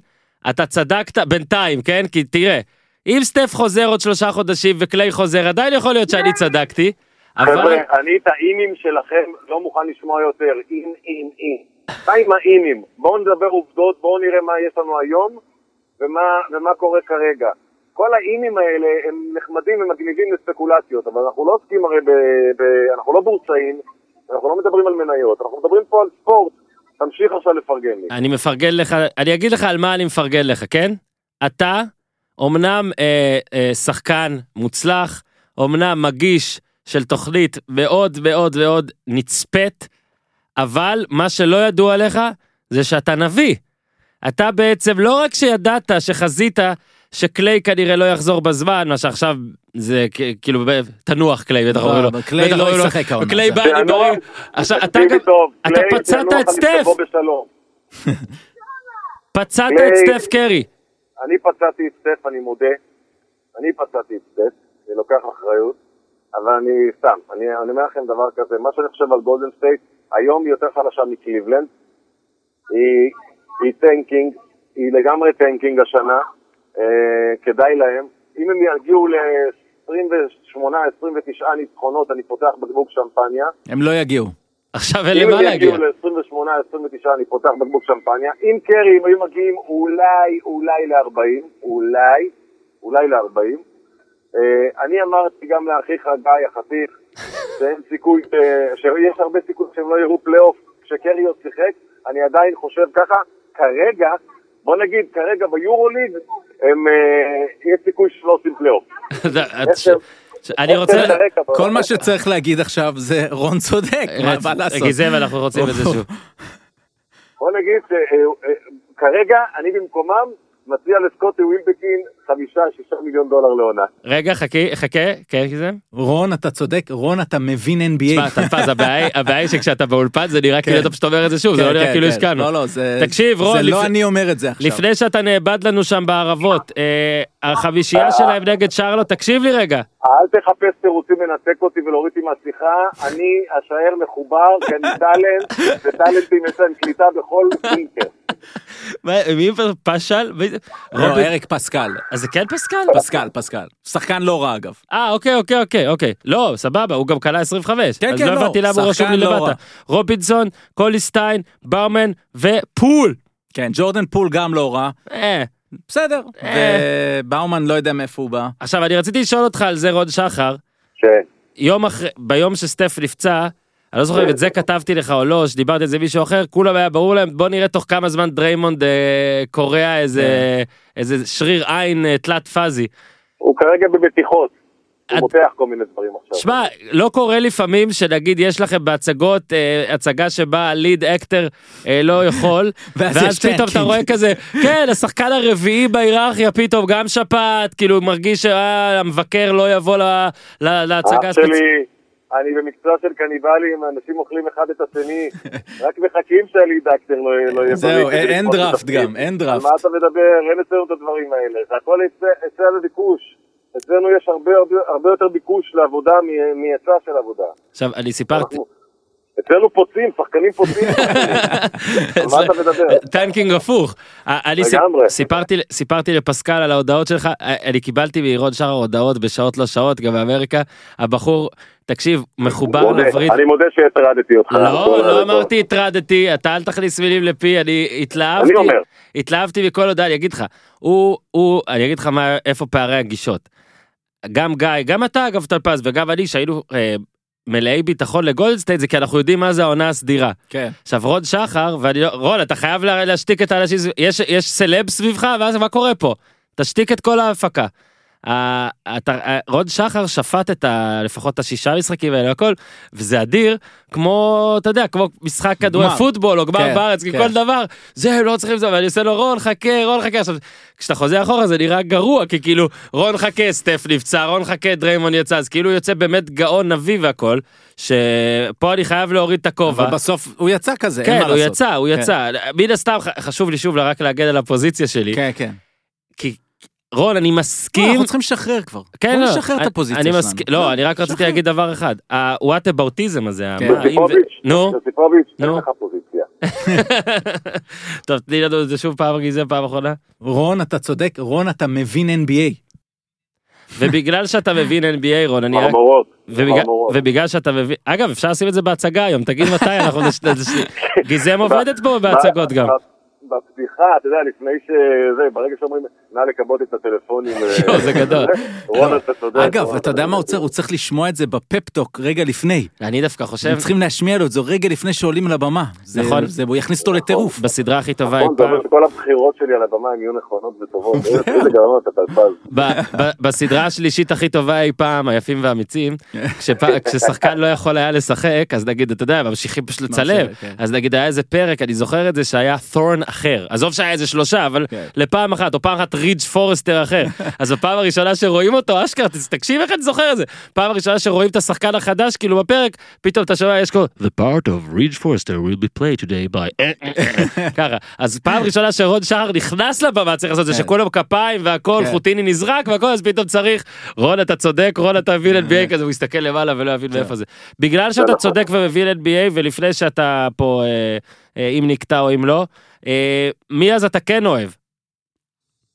Speaker 1: אתה צדקת בינתיים, כן? כי תראה, אם סטף חוזר עוד שלושה חודשים וקליי חוזר, עדיין יכול להיות שאני צדקתי. אבל...
Speaker 4: חבר'ה, אני את האימים שלכם לא מוכן לשמוע יותר, אין, אין, אין. די עם האימים, בואו נדבר עובדות, בואו נראה מה יש לנו היום ומה, ומה קורה כרגע. כל האימים האלה הם נחמדים ומגניבים לספקולציות, אבל אנחנו לא עוסקים הרי ב... ב אנחנו לא בורסאים, אנחנו לא מדברים על מניות, אנחנו מדברים פה על ספורט. תמשיך עכשיו לפרגן לי.
Speaker 1: אני מפרגן לך, אני אגיד לך על מה אני מפרגן לך, כן? אתה אומנם אה, אה, שחקן מוצלח, אומנם מגיש של תוכנית מאוד מאוד מאוד נצפית, אבל מה שלא ידוע לך זה שאתה נביא. אתה בעצם לא רק שידעת שחזית שקליי כנראה לא יחזור בזמן, מה שעכשיו זה כאילו תנוח קליי, בטח
Speaker 3: לא,
Speaker 1: אומרים לו.
Speaker 3: קליי לא ישחק העונה.
Speaker 1: קליי בא
Speaker 4: הנוח.
Speaker 1: בריא. עכשיו אתה גם, אתה פצעת את
Speaker 4: אני
Speaker 1: סטף. פצעת את סטף קרי.
Speaker 4: אני פצעתי את סטף, אני מודה. אני פצעתי את סטף, אני לוקח אחריות, אבל אני סתם, אני, אני אומר לכם דבר כזה, מה שאני חושב על גולדן סטייט, היום היא יותר חלשה מקליבלנד, היא, היא tanking, היא לגמרי tanking השנה, אה, כדאי להם. אם הם יגיעו ל-28-29 ניצחונות, אני פותח בקבוק שמפניה.
Speaker 3: הם לא יגיעו.
Speaker 1: עכשיו אין
Speaker 4: אם
Speaker 1: למה
Speaker 4: הם
Speaker 1: להגיע.
Speaker 4: יגיעו ל-28-29 אני פותח בקבוק שמפניה. אם קרי הם היו מגיעים אולי, אולי ל-40, אולי, אולי ל-40. אה, אני אמרתי גם לאחיך גיא החתיך, שאין סיכוי, ש- שיש הרבה סיכוי שהם לא יראו פלייאוף כשקרי עוד שיחק, אני עדיין חושב ככה, כרגע, בוא נגיד כרגע ביורוליג, הם, אה, יש סיכוי שלא עושים פלייאוף.
Speaker 1: אני רוצה...
Speaker 3: כל מה שצריך להגיד עכשיו זה רון צודק, מה- מה לעשות?
Speaker 1: גיזם אנחנו רוצים את זה שוב.
Speaker 4: בוא נגיד שכרגע אני במקומם מציע לסקוטי ווילבקין חמישה, שישה מיליון דולר לעונה.
Speaker 1: רגע חכי חכה כן גיזם.
Speaker 3: רון, אתה צודק, רון, אתה מבין NBA.
Speaker 1: תשמע טלפז הבעיה הבעיה היא שכשאתה באולפן זה נראה כאילו אתה פשוט אומר את זה שוב זה
Speaker 3: כן,
Speaker 1: לא נראה
Speaker 3: כן,
Speaker 1: כאילו
Speaker 3: כן.
Speaker 1: השקענו.
Speaker 3: לא, לא, זה...
Speaker 1: תקשיב, רון,
Speaker 3: זה לא אני אומר את זה עכשיו.
Speaker 1: לפני שאתה נאבד לנו שם בערבות אה, החמישייה שלהם נגד שרלוט תקשיב לי רגע.
Speaker 4: אל תחפש תירוצים לנתק אותי ולהוריד אותי מהשיחה, אני אשאר מחובר, כי אני טאלנט, וטאלנטים יש להם קליטה בכל בינקר.
Speaker 1: מה, מי פשל?
Speaker 3: לא, אריק פסקל.
Speaker 1: אז זה כן פסקל?
Speaker 3: פסקל, פסקל. שחקן לא רע אגב.
Speaker 1: אה אוקיי אוקיי אוקיי אוקיי לא סבבה הוא גם קלע 25
Speaker 3: כן,
Speaker 1: אז
Speaker 3: כן,
Speaker 1: לא
Speaker 3: לא,
Speaker 1: הבנתי למה הוא רשום לי
Speaker 3: לא
Speaker 1: למטה
Speaker 3: רע.
Speaker 1: רובינסון קולי-סטיין באומן ופול
Speaker 3: כן, ג'ורדן פול גם לא רע.
Speaker 1: אה.
Speaker 3: בסדר.
Speaker 1: אה.
Speaker 3: ובאומן לא יודע מאיפה הוא בא.
Speaker 1: עכשיו אני רציתי לשאול אותך על זה רון שחר
Speaker 4: כן.
Speaker 1: יום אחרי ביום שסטף נפצע אני לא זוכר אם את זה כתבתי לך או לא שדיברתי על זה עם מישהו אחר כולם היה ברור להם בוא נראה תוך כמה זמן דריימונד אה, קורע איזה איזה שריר עין אה, תלת פאזי
Speaker 4: הוא כרגע בבטיחות. הוא מותח כל מיני דברים עכשיו.
Speaker 1: שמע, לא קורה לפעמים שנגיד יש לכם בהצגות אה, הצגה שבה הליד אקטר אה, לא יכול,
Speaker 3: ואז
Speaker 1: פתאום אתה. רואה כזה, כן, השחקן הרביעי בהיררכיה פתאום גם שפעת, כאילו מרגיש שהמבקר לא יבוא להצגה
Speaker 4: אח
Speaker 1: הספציפית.
Speaker 4: אני במקצוע של קניבלים, אנשים אוכלים אחד את השני, רק מחכים שהלידקטר לא לא יהיה
Speaker 3: זהו,
Speaker 4: בריא כדי
Speaker 3: אין- דראפט. גם, אין
Speaker 4: לנו
Speaker 3: דראפט.
Speaker 4: מה אתה מדבר? אין אצלנו את הדברים האלה. זה הכל היצע וביקוש. אצלנו יש הרבה הרבה- הרבה יותר ביקוש לעבודה מהיצע של עבודה.
Speaker 1: עכשיו, אני סיפרתי,
Speaker 4: אנחנו- אצלנו פוצים, שחקנים פוצים. על מה אתה מדבר?
Speaker 1: tanking הפוך.
Speaker 4: לגמרי.
Speaker 1: סיפרתי, לפסקל על ההודעות שלך, אני קיבלתי מרון שחר ההודעות בשעות לא שעות, גם באמריקה. הבחור, תקשיב, מחובר לווריד.
Speaker 4: אני מודה שהטרדתי אותך.
Speaker 1: לא, לא אמרתי הטרדתי, אתה אל תכניס מילים לפי, אני התלהבתי,
Speaker 4: אני אומר.
Speaker 1: התלהבתי מכל הודעה, אני אגיד לך, הוא, אני אגיד לך איפה פערי הגישות. גם גיא, גם אתה אגב טלפז וגם אני שהיינו אה, מלאי ביטחון לגולדסטייט זה כי אנחנו יודעים מה זה העונה הסדירה.
Speaker 3: כן.
Speaker 1: עכשיו רון שחר, ואני לא, רון אתה חייב לה- להשתיק את האנשים, יש, יש סלב סביבך ואז מה קורה פה? תשתיק את כל ההפקה. ה- אתה- ה- רון שחר שפט את ה, לפחות את השישה משחקים האלה הכל וזה אדיר כמו אתה יודע כמו משחק כדורי. פוטבול או גמר
Speaker 3: כן,
Speaker 1: בארץ
Speaker 3: כן.
Speaker 1: כל דבר זה הם לא צריכים זה ואני עושה לו רון חכה רון חכה עכשיו כשאתה חוזר אחורה זה נראה גרוע כי כאילו רון חכה סטף נפצע רון חכה דריימון יצא אז כאילו יוצא באמת גאון נביא והכל שפה אני חייב להוריד את הכובע.
Speaker 3: אבל בסוף הוא יצא כזה, אין
Speaker 1: כן,
Speaker 3: מה
Speaker 1: הוא
Speaker 3: לעשות.
Speaker 1: יצא, הוא
Speaker 3: כן.
Speaker 1: יצא. מן הסתם חשוב לי שוב רק להגן על הפוזיציה שלי.
Speaker 3: כן, כן.
Speaker 1: כי רון, אני
Speaker 3: לא,
Speaker 1: מסכים.
Speaker 3: אנחנו צריכים לשחרר כבר.
Speaker 1: כן,
Speaker 3: בוא
Speaker 1: לא,
Speaker 3: נשחרר את
Speaker 1: אני-
Speaker 3: הפוזיציה
Speaker 1: אני
Speaker 3: שלנו.
Speaker 1: מסכים- לא, אני רק רציתי. להגיד דבר אחד. הוואטאבאוטיזם הזה,
Speaker 3: כן.
Speaker 1: נו,
Speaker 4: יוסיפוביץ', אין
Speaker 1: נו.
Speaker 4: לך פוזיציה.
Speaker 1: טוב, תני לנו את זה שוב פעם, כי זה פעם אחרונה.
Speaker 3: רון, אתה צודק, רון, אתה מבין NBA.
Speaker 1: ובגלל שאתה מבין NBA, רון, אני רק... ובגלל, שאתה מבין, אגב אפשר לשים את זה בהצגה היום, תגיד מתי אנחנו גיזם עובדת פה בהצגות גם.
Speaker 4: ב- בפתיחה, אתה יודע, לפני שזה, ברגע שאומרים, נא לכבות את הטלפונים. אה,
Speaker 1: יואו, זה גדול.
Speaker 4: רון, אתה צודק.
Speaker 3: אגב, אתה יודע מה. צריך? הוא צריך לשמוע את זה בפפטוק רגע לפני.
Speaker 1: אני דווקא חושב,
Speaker 3: הם צריכים להשמיע לו את זה רגע לפני שעולים לבמה. זה-
Speaker 1: נכון.
Speaker 3: זה הוא יכניס אותו לטירוף.
Speaker 1: בסדרה הכי טובה אי
Speaker 4: נכון, זה
Speaker 1: פעם,
Speaker 4: שכל הבחירות שלי על הבמה הן יהיו נכונות וטובות.
Speaker 1: ב- בסדרה השלישית הכי טובה אי פעם, היפים והאמיצים, כששחקן לא יכול היה לשחק, אז נגיד, אתה יודע, ממשיכים פשוט לצלם,
Speaker 3: כן.
Speaker 1: אז נגיד היה איזה פרק, אני זוכר את זה, שהיה תורן אחר, עזוב שהיה איזה שלושה, אבל
Speaker 3: כן.
Speaker 1: לפעם אחת, או פעם אחת רידג' פורסטר אחר, אז בפעם הראשונה שרואים אותו, אשכרה, תקשיב איך אני זוכר את זה, פעם הראשונה שרואים את השחקן החדש, כאילו בפרק, פתאום אתה שומע, יש כל, The part of רידג' פורסטר will be played today by, ככה, אז פעם ראשונה שרון שחר נכנס לבמה, צריך לעשות את זה,
Speaker 3: כן.
Speaker 1: שכולם כפיים והכל,
Speaker 3: כן.
Speaker 1: חוטיני נזרק והכל, אז פתאום צריך, רון אתה צודק, רון אתה מבין NBA כזה, הוא יסתכל למעלה ולא יבין מאיפה זה. בגלל שאתה. צודק ומבין NBA, ולפני שאתה פה, אה, אה, אם נקטע או אם לא, אה, מי אז אתה כן אוהב?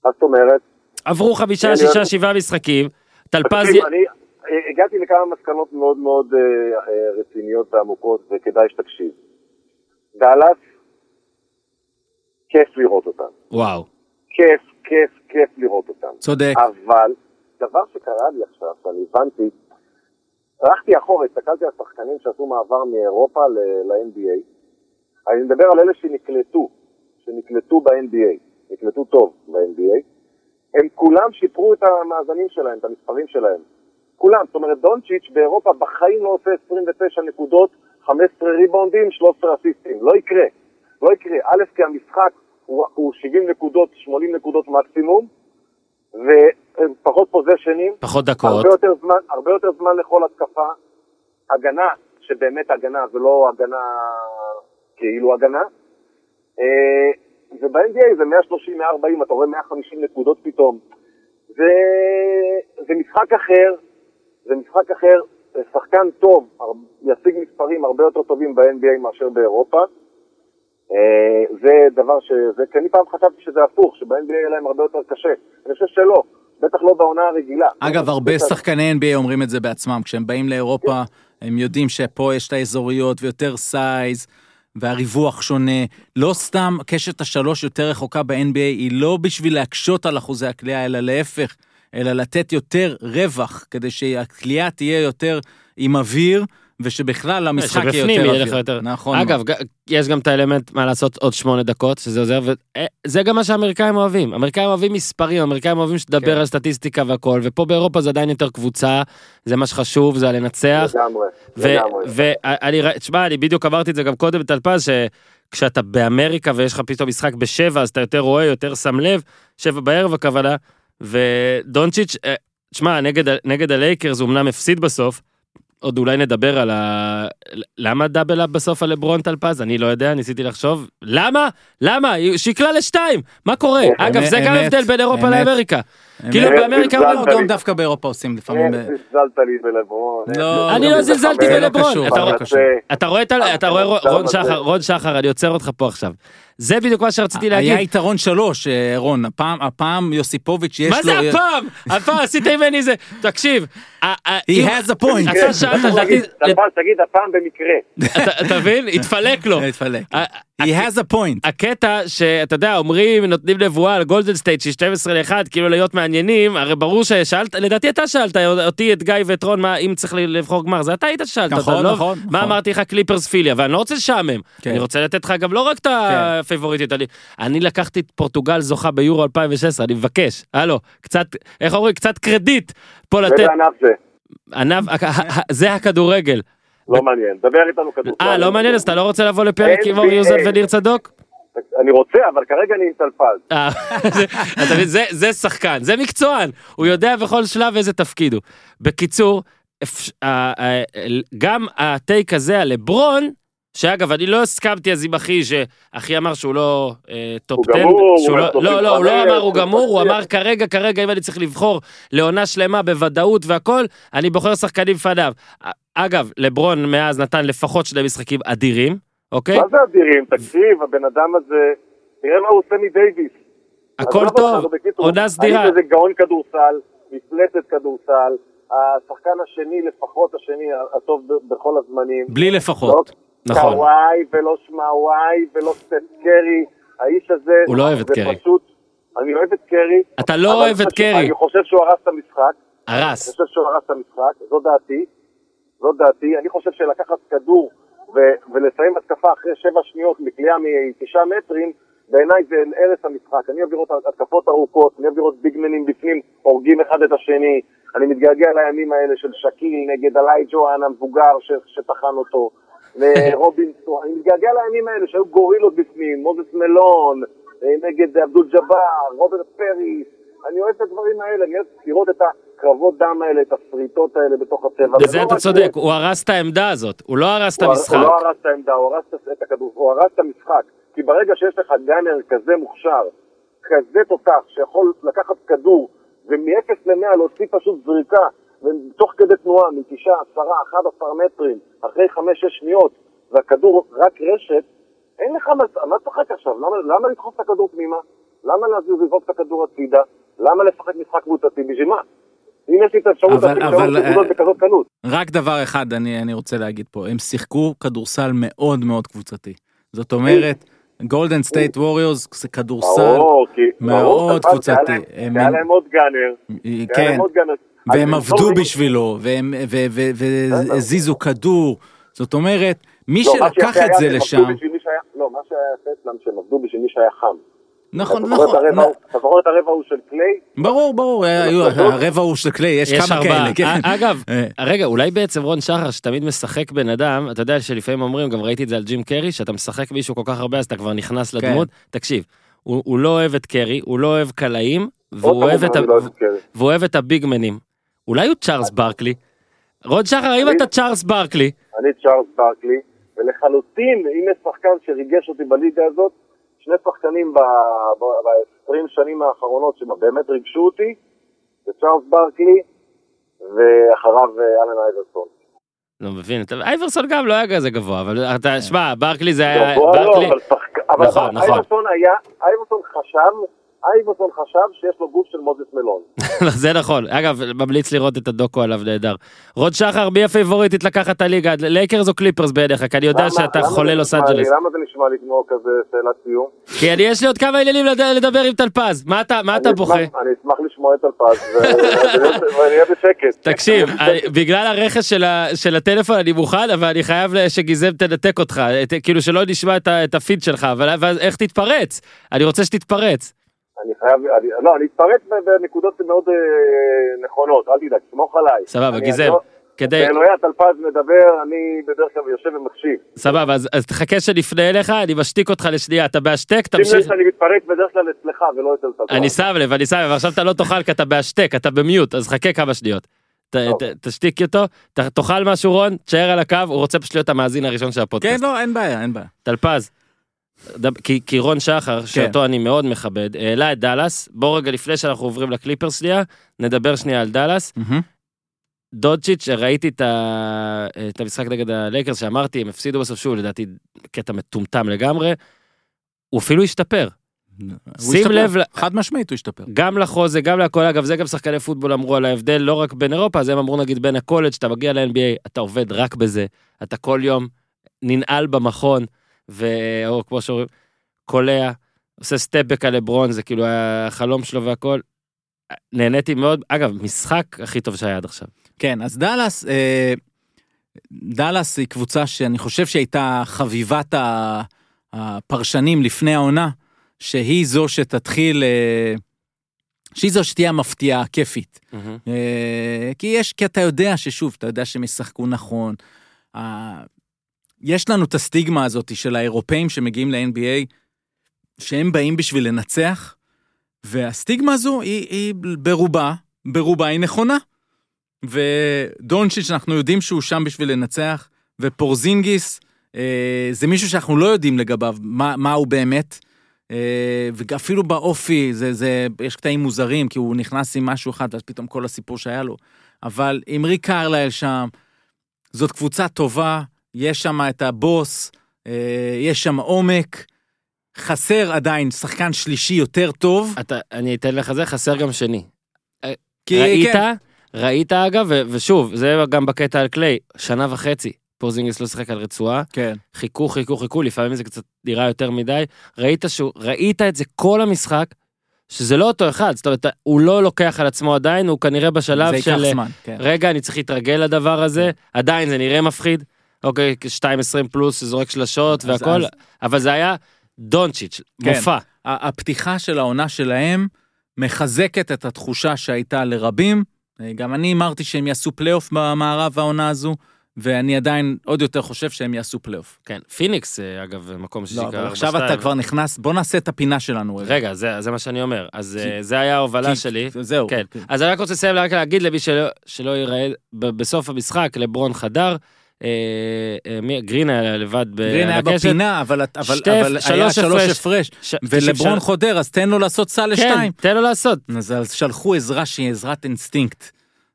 Speaker 4: מה זאת אומרת?
Speaker 1: עברו חמישה, שישה, שבעה משחקים, טלפז,
Speaker 4: אני אה, הגעתי לכמה מסקנות מאוד מאוד אה, אה, רציניות ועמוקות, וכדאי שתקשיב. דאלאס, כיף לראות אותם.
Speaker 1: וואו,
Speaker 4: כיף, כיף, כיף לראות אותם.
Speaker 3: צודק.
Speaker 4: אבל דבר שקרה לי עכשיו, שאני הבנתי, הלכתי אחורה, הסתכלתי על שחקנים שעשו מעבר מאירופה ל-NBA. אני מדבר על אלה שנקלטו, שנקלטו ב-NBA, נקלטו טוב ב-NBA. הם כולם שיפרו את המאזנים שלהם, את המספרים שלהם. כולם, זאת אומרת דונצ'יץ' באירופה בחיים לא עושה 29 נקודות, 15 ריבאונדים, 13 אסיסטים, לא יקרה. לא יקרה. א', כי המשחק הוא, הוא 70 נקודות, 80 נקודות מקסימום, ופחות פוזיישנים,
Speaker 1: פחות דקות,
Speaker 4: הרבה יותר זמן, הרבה יותר זמן לכל התקפה, הגנה, שבאמת הגנה ולא הגנה כאילו הגנה, אה, וב-NBA זה 130, 140, אתה רואה 150 נקודות פתאום. זה, זה משחק אחר, זה משחק אחר, שחקן טוב ישיג מספרים הרבה יותר טובים ב-NBA מאשר באירופה. אה, זה דבר ש... זה, כי אני פעם חשבתי שזה הפוך, שב-NBA יהיה להם הרבה יותר קשה. אני חושב שלא, בטח לא בעונה הרגילה.
Speaker 3: אגב, הרבה
Speaker 4: בטח-
Speaker 3: שחקני NBA אומרים את זה בעצמם, כשהם באים לאירופה, הם יודעים שפה יש את האזוריות ויותר סייז, והריווח שונה. לא סתם קשת השלוש יותר רחוקה ב-NBA, היא לא בשביל להקשות על אחוזי הקליעה, אלא להפך, אלא לתת יותר רווח, כדי שהקליעה תהיה יותר עם אוויר, ושבכלל המשחק יהיה
Speaker 1: שבפנים
Speaker 3: יותר
Speaker 1: יהיה לך
Speaker 3: אוויר.
Speaker 1: יותר.
Speaker 3: נכון.
Speaker 1: אגב, יש גם את האלמנט מה לעשות עוד שמונה דקות, שזה עוזר, וזה גם מה שהאמריקאים אוהבים. האמריקאים אוהבים מספרים, האמריקאים אוהבים שתדבר
Speaker 3: כן.
Speaker 1: על סטטיסטיקה והכל, ופה באירופה זה עדיין יותר קבוצה, זה מה שחשוב, זה הלנצח.
Speaker 4: לגמרי, לגמרי.
Speaker 1: ואני, ר- תשמע, אני בדיוק אמרתי את זה גם קודם בטלפז, שכשאתה באמריקה ויש לך פתאום משחק בשבע, אז אתה יותר רואה, יותר שם לב, שבע בערב הכוונה, ודונצ'יץ', אה, תשמע, נגד, נגד הלייקרס הוא אמנם הפסיד בסוף, עוד אולי נדבר על ה... למה דאבל אפ בסוף על לברון טלפז? אני לא יודע, ניסיתי לחשוב. למה? למה? שיקלה לשתיים, מה קורה? אגב, זה גם הבדל בין אירופה. לאמריקה. כאילו באמריקה אומרים,
Speaker 3: גם. דווקא באירופה עושים לפעמים...
Speaker 4: זלזלת לי בלברון.
Speaker 3: לא,
Speaker 1: אני לא זלזלתי. בלברון. אתה
Speaker 3: לא
Speaker 1: רואה-
Speaker 3: קשור.
Speaker 1: אתה רואה את ה... אתה רואה רון
Speaker 4: עכשיו
Speaker 1: שחר,
Speaker 4: זה-
Speaker 1: רון שחר, אני עוצר אותך פה עכשיו. זה בדיוק מה שרציתי
Speaker 3: היה
Speaker 1: להגיד.
Speaker 3: יתרון שלוש, אה, רון, הפעם, הפעם יוסיפוביץ' יש לו...
Speaker 1: מה זה הפעם? הפעם עשית ממני זה... תקשיב.
Speaker 3: He has a point.
Speaker 1: אתה שאלת, לדעתי...
Speaker 4: תגיד, הפעם במקרה.
Speaker 1: אתה- אתה מבין? התפלק לו.
Speaker 3: התפלק. He has a point.
Speaker 1: הקטע שאתה יודע אומרים נותנים נבואה על גולדן סטייט של 12 ל-1 כאילו להיות מעניינים הרי ברור ששאלת לדעתי אתה שאלת אותי את גיא ואת רון מה אם צריך לבחור גמר זה אתה היית ששאלת
Speaker 3: נכון,
Speaker 1: אותם, לא?
Speaker 3: נכון,
Speaker 1: מה
Speaker 3: נכון.
Speaker 1: אמרתי לך קליפרס פיליה ואני לא רוצה לשעמם
Speaker 3: כן.
Speaker 1: אני רוצה לתת לך גם לא רק את הפייבוריטית אני- אני לקחתי את פורטוגל זוכה ביורו 2016 אני מבקש הלו קצת איך אומרים קצת קרדיט פה לתת
Speaker 4: בענף זה.
Speaker 1: ענף זה הכדורגל
Speaker 4: לא מעניין. דבר איתנו כדורסל.
Speaker 1: אה לא מעניין אז אתה לא רוצה לבוא לפרק עם אור
Speaker 4: NBA.
Speaker 1: יוזל וניר צדוק?
Speaker 4: אני רוצה, אבל כרגע אני טלפז.
Speaker 1: אה, זה- שחקן, זה מקצוען, הוא יודע בכל שלב איזה תפקיד הוא. בקיצור, גם ה take הזה על לברון, שאגב אני לא הסכמתי אז עם אחי שאחי אמר שהוא לא אה, טופ
Speaker 4: הוא
Speaker 1: 10,
Speaker 4: גמור,
Speaker 1: שהוא
Speaker 4: הוא
Speaker 1: לא, לא, לא, הוא לא אמר הוא
Speaker 4: הוא
Speaker 1: גמור, הוא. אמר כרגע, כרגע אם אני צריך לבחור לעונה שלמה בוודאות והכל, אני בוחר שחקנים לפניו. אגב, לברון מאז נתן לפחות שני משחקים אדירים, אוקיי?
Speaker 4: מה זה אדירים? תקשיב, הבן אדם הזה, תראה מה הוא עושה מדייוויס.
Speaker 1: הכל טוב, עונה סדירה.
Speaker 4: האיש הזה גאון כדורסל, מפלצת כדורסל, השחקן השני, לפחות השני הטוב בכל הזמנים.
Speaker 3: בלי
Speaker 4: לא
Speaker 3: לפחות.
Speaker 1: נכון.
Speaker 4: קוואי ולא שמאוואי ולא סטף קרי, האיש הזה,
Speaker 1: הוא לא אוהב את קרי.
Speaker 4: פשוט, אני אוהב את קרי.
Speaker 1: אתה לא אוהב את קרי.
Speaker 4: אני חושב שהוא הרס את המשחק. אני
Speaker 1: הרס.
Speaker 4: חושב שהוא הרס את המשחק, זו דעתי. זו דעתי. אני חושב שלקחת כדור ו- ולסיים התקפה אחרי שבע שניות מקליעה מתשעה מטרים, בעיניי זה הרס המשחק. אני אוהב לראות התקפות ארוכות, אני אוהב לראות ביגמנים בפנים הורגים אחד את השני. אני מתגעגע לימים האלה של שקיל נגד אלאי ג'ואן המבוגר שטחן אותו. ורובינסון, אני מתגעגע לימים האלה שהיו גורילות בפנים, מוזס מלון, אה, נגד אבדול ג'אבר, רוברט פריס, אני אוהב את הדברים האלה, אני אוהב לראות את הקרבות דם האלה, את השריטות האלה בתוך הצבע.
Speaker 1: בזה אתה צודק, הוא הרס את העמדה הזאת, הוא לא הרס את המשחק.
Speaker 4: הוא לא הרס את העמדה, הוא הרס את הכדור, הוא הרס את המשחק. כי ברגע שיש לך גאנר כזה מוכשר, כזה תותח, שיכול לקחת כדור ומ-0 ל-100 להוציא פשוט זריקה, ותוך כדי תנועה, מתשעה, עשרה, 11 מטרים, אחרי 5-6 שניות, והכדור רק רשת, אין לך מה, מה צוחק עכשיו? למה, למה לדחוף את הכדור פנימה? למה להזיז לזרוק את הכדור הצידה? למה לשחק משחק קבוצתי? בשביל מה? אם יש לי את האפשרות
Speaker 3: אבל,
Speaker 4: שלוש נקודות בכזאת קלות.
Speaker 3: רק דבר אחד אני, אני רוצה להגיד פה, הם שיחקו כדורסל מאוד מאוד קבוצתי. זאת אומרת, גולדן סטייט ווריורס זה כדורסל, מאוד קבוצתי.
Speaker 4: היה להם- עוד gunner. היה
Speaker 3: כן,
Speaker 4: להם עוד gunner.
Speaker 3: והם עבדו
Speaker 4: לא-
Speaker 3: בשבילו, והם ו- ו-
Speaker 4: בסדר.
Speaker 3: והזיזו כדור, זאת אומרת, מי
Speaker 4: לא,
Speaker 3: שלקח את זה לשם,
Speaker 4: לא, מה שהיה יפה אצלם, שהם עבדו בשביל מי שהיה חם.
Speaker 3: נכון,
Speaker 4: זוכר את
Speaker 3: נכון,
Speaker 4: הרבע ההוא- אתה זוכר את הרבע ההוא של קליי?
Speaker 3: ברור, ברור,
Speaker 4: נכון.
Speaker 3: הרבע הוא של קליי, יש כמה. כאלה, כן.
Speaker 1: א- אגב,
Speaker 3: אה.
Speaker 1: רגע, אולי בעצם רון שחר שתמיד משחק בן אדם, אתה יודע שלפעמים אומרים, גם ראיתי את זה על ג'ים קרי, שאתה משחק מישהו כל כך הרבה אז אתה כבר נכנס לדמות. תקשיב, הוא לא אוהב את קרי, הוא לא אוהב קלעים,
Speaker 4: לא.
Speaker 1: והוא אוהב את הביגמנים. אולי הוא צ'ארלס ברקלי? רון שחר, האם אתה צ'ארלס ברקלי?
Speaker 4: אני צ'ארלס ברקלי, ולחלוטין, אם יש שחקן שריגש אותי בליגה הזאת, שני שחקנים ב-20 שנים האחרונות שבאמת ריגשו אותי, זה צ'ארלס ברקלי, ואחריו אה, אלן אייברסון.
Speaker 1: לא מבין, אייברסון גם לא היה כזה גבוה, אבל אתה, שמע, ברקלי זה היה,
Speaker 4: גבוה לא,
Speaker 1: ברקלי,
Speaker 4: אבל שחק- אבל
Speaker 1: נכון, נכון.
Speaker 4: אייברסון היה, אייברסון חשב אייברסון חשב שיש לו גוף של מוזס מלון.
Speaker 1: זה נכון. אגב, ממליץ לראות את הדוקו עליו נהדר. רון שחר, מי הפייבוריטית לקחת את הליגה? לייקרס או קליפרס בעיניך? כי אני יודע שאתה חולה לוס אנג'לס.
Speaker 4: למה זה נשמע לי כמו כזה שאלת סיום?
Speaker 1: כי אני, יש לי עוד כמה עניינים לד- לדבר עם טלפז. מה אתה, בוכה?
Speaker 4: אני אשמח לשמוע את טלפז, ואני אהיה בשקט.
Speaker 1: תקשיב, בגלל הרכש של, הטלפון אני מוכן, אבל אני חייב שגיזם תנתק אותך, כאילו שלא נשמע את, הפיד שלך, אבל איך תתפרץ? אני רוצה שתתפרץ.
Speaker 4: אני חייב, אני, לא, אני אתפרץ בנקודות מאוד אה, נכונות, אל תדאג, סמוך עליי.
Speaker 1: סבבה, גיזם.
Speaker 4: לא-
Speaker 1: כדי,
Speaker 4: כשאלוהי הטלפז מדבר, אני בדרך כלל יושב ומקשיב.
Speaker 1: סבבה, אז, אז תחכה שנפנה אליך, אני משתיק אותך לשנייה, אתה בהשתק,
Speaker 4: שים לב
Speaker 1: תמשיך.
Speaker 4: שאני מתפרץ בדרך כלל אצלך ולא אצל טלפז.
Speaker 1: אני שם לב, אני שם לב, עכשיו אתה לא תאכל כי אתה בהשתק, אתה במיוט, אז חכה כמה שניות. ת. ת, תשתיק אותו, ת, תאכל משהו רון, תשאר על הקו, הוא רוצה פשוט להיות המאזין הראשון של
Speaker 3: כן,
Speaker 1: הפודקאסט.
Speaker 3: לא, אין בעיה, אין בעיה.
Speaker 1: טלפז. כי, כי רון שחר, שאותו אני מאוד מכבד, העלה את דאלאס, בוא רגע לפני שאנחנו עוברים לקליפרס שנייה, נדבר שנייה על דאלאס.
Speaker 3: מהמם.
Speaker 1: דונצ'יץ', ראיתי את, ה... את המשחק נגד הלייקרס שאמרתי, הם הפסידו בסוף שוב, לדעתי קטע מטומטם לגמרי. הוא אפילו השתפר. שים. לב
Speaker 3: חד משמעית הוא השתפר.
Speaker 1: גם לחוזה, גם להכל, אגב, זה גם שחקני פוטבול אמרו על ההבדל, לא רק בין אירופה, אז הם אמרו נגיד בין הקולג', שאתה מגיע ל-NBA, אתה עובד רק בזה, אתה כל יום ננעל במכון, ו... או כמו שאומרים, קולע, עושה סטפבק על לברון, זה כאילו החלום שלו והכל. נהניתי מאוד, אגב, משחק הכי טוב שהיה עד עכשיו.
Speaker 3: כן, אז דאלאס, אה, דאלאס היא קבוצה שאני חושב שהייתה חביבת הפרשנים לפני העונה, שהיא זו שתתחיל, אה, שהיא זו שתהיה המפתיעה הכיפית. אה, כי יש, כי אתה יודע ששוב, אתה יודע שהם ישחקו נכון. יש לנו את הסטיגמה הזאת של האירופאים שמגיעים ל-NBA, שהם באים בשביל לנצח, והסטיגמה הזו היא, היא ברובה, ברובה היא נכונה. ודונצ'יץ', אנחנו יודעים שהוא שם בשביל לנצח, ופורזינגיס, אה, זה מישהו שאנחנו לא יודעים לגביו מה, מה הוא באמת. אה, ואפילו באופי, זה, זה, יש קטעים מוזרים, כי הוא נכנס עם משהו אחד, ואז פתאום כל הסיפור שהיה לו. אבל עם ריק קרלייל שם, זאת קבוצה טובה, יש שם את הבוס, אה, יש שם עומק, חסר עדיין שחקן שלישי יותר טוב.
Speaker 1: אתה, אני אתן לך זה, חסר גם שני.
Speaker 3: כי,
Speaker 1: ראית?
Speaker 3: כן,
Speaker 1: ראית אגב, ו- ושוב, זה גם בקטע על קליי, שנה וחצי, פורזינגיס לא שיחק על רצועה,
Speaker 3: כן.
Speaker 1: חיכו, חיכו, חיכו, לפעמים זה קצת נראה יותר מדי. ראית שהוא, ראית את זה כל המשחק, שזה לא אותו אחד, זאת אומרת, הוא לא לוקח על עצמו עדיין, הוא כנראה בשלב
Speaker 3: זה
Speaker 1: של,
Speaker 3: ייקח זמן, כן.
Speaker 1: רגע, אני צריך להתרגל לדבר הזה, עדיין זה נראה מפחיד, אוקיי, 2.20 פלוס, שזורק שלשות והכל,
Speaker 3: אז-
Speaker 1: אבל זה היה דונצ'יץ',
Speaker 3: כן.
Speaker 1: מופע.
Speaker 3: הפתיחה של העונה שלהם מחזקת את התחושה שהייתה לרבים. אה, גם אני אמרתי שהם יעשו פלייאוף במערב העונה הזו, ואני עדיין עוד יותר חושב שהם יעשו פלייאוף.
Speaker 1: כן, פיניקס, אה, אגב, מקום שישי
Speaker 3: לא, אבל עכשיו אתה. כבר נכנס, בוא נעשה את הפינה שלנו. רגע.
Speaker 1: רגע, זה, זה מה שאני אומר. אז
Speaker 3: כי-
Speaker 1: אה, זה היה ההובלה
Speaker 3: כי-
Speaker 1: שלי.
Speaker 3: זהו.
Speaker 1: כן. אז אני רק רוצה לסיים, רק להגיד למי שלא, שלא ייראה, בסוף המשחק לברון חדר, גרין היה לבד ב-
Speaker 3: גרין היה. בפינה, אבל, אבל, אבל היה
Speaker 1: שלוש
Speaker 3: שלוש
Speaker 1: הפרש. ש-
Speaker 3: ולברון חודר, אז תן לו לעשות סל
Speaker 1: כן,
Speaker 3: לשתיים.
Speaker 1: תן לו לעשות.
Speaker 3: אז שלחו עזרה שהיא עזרת אינסטינקט.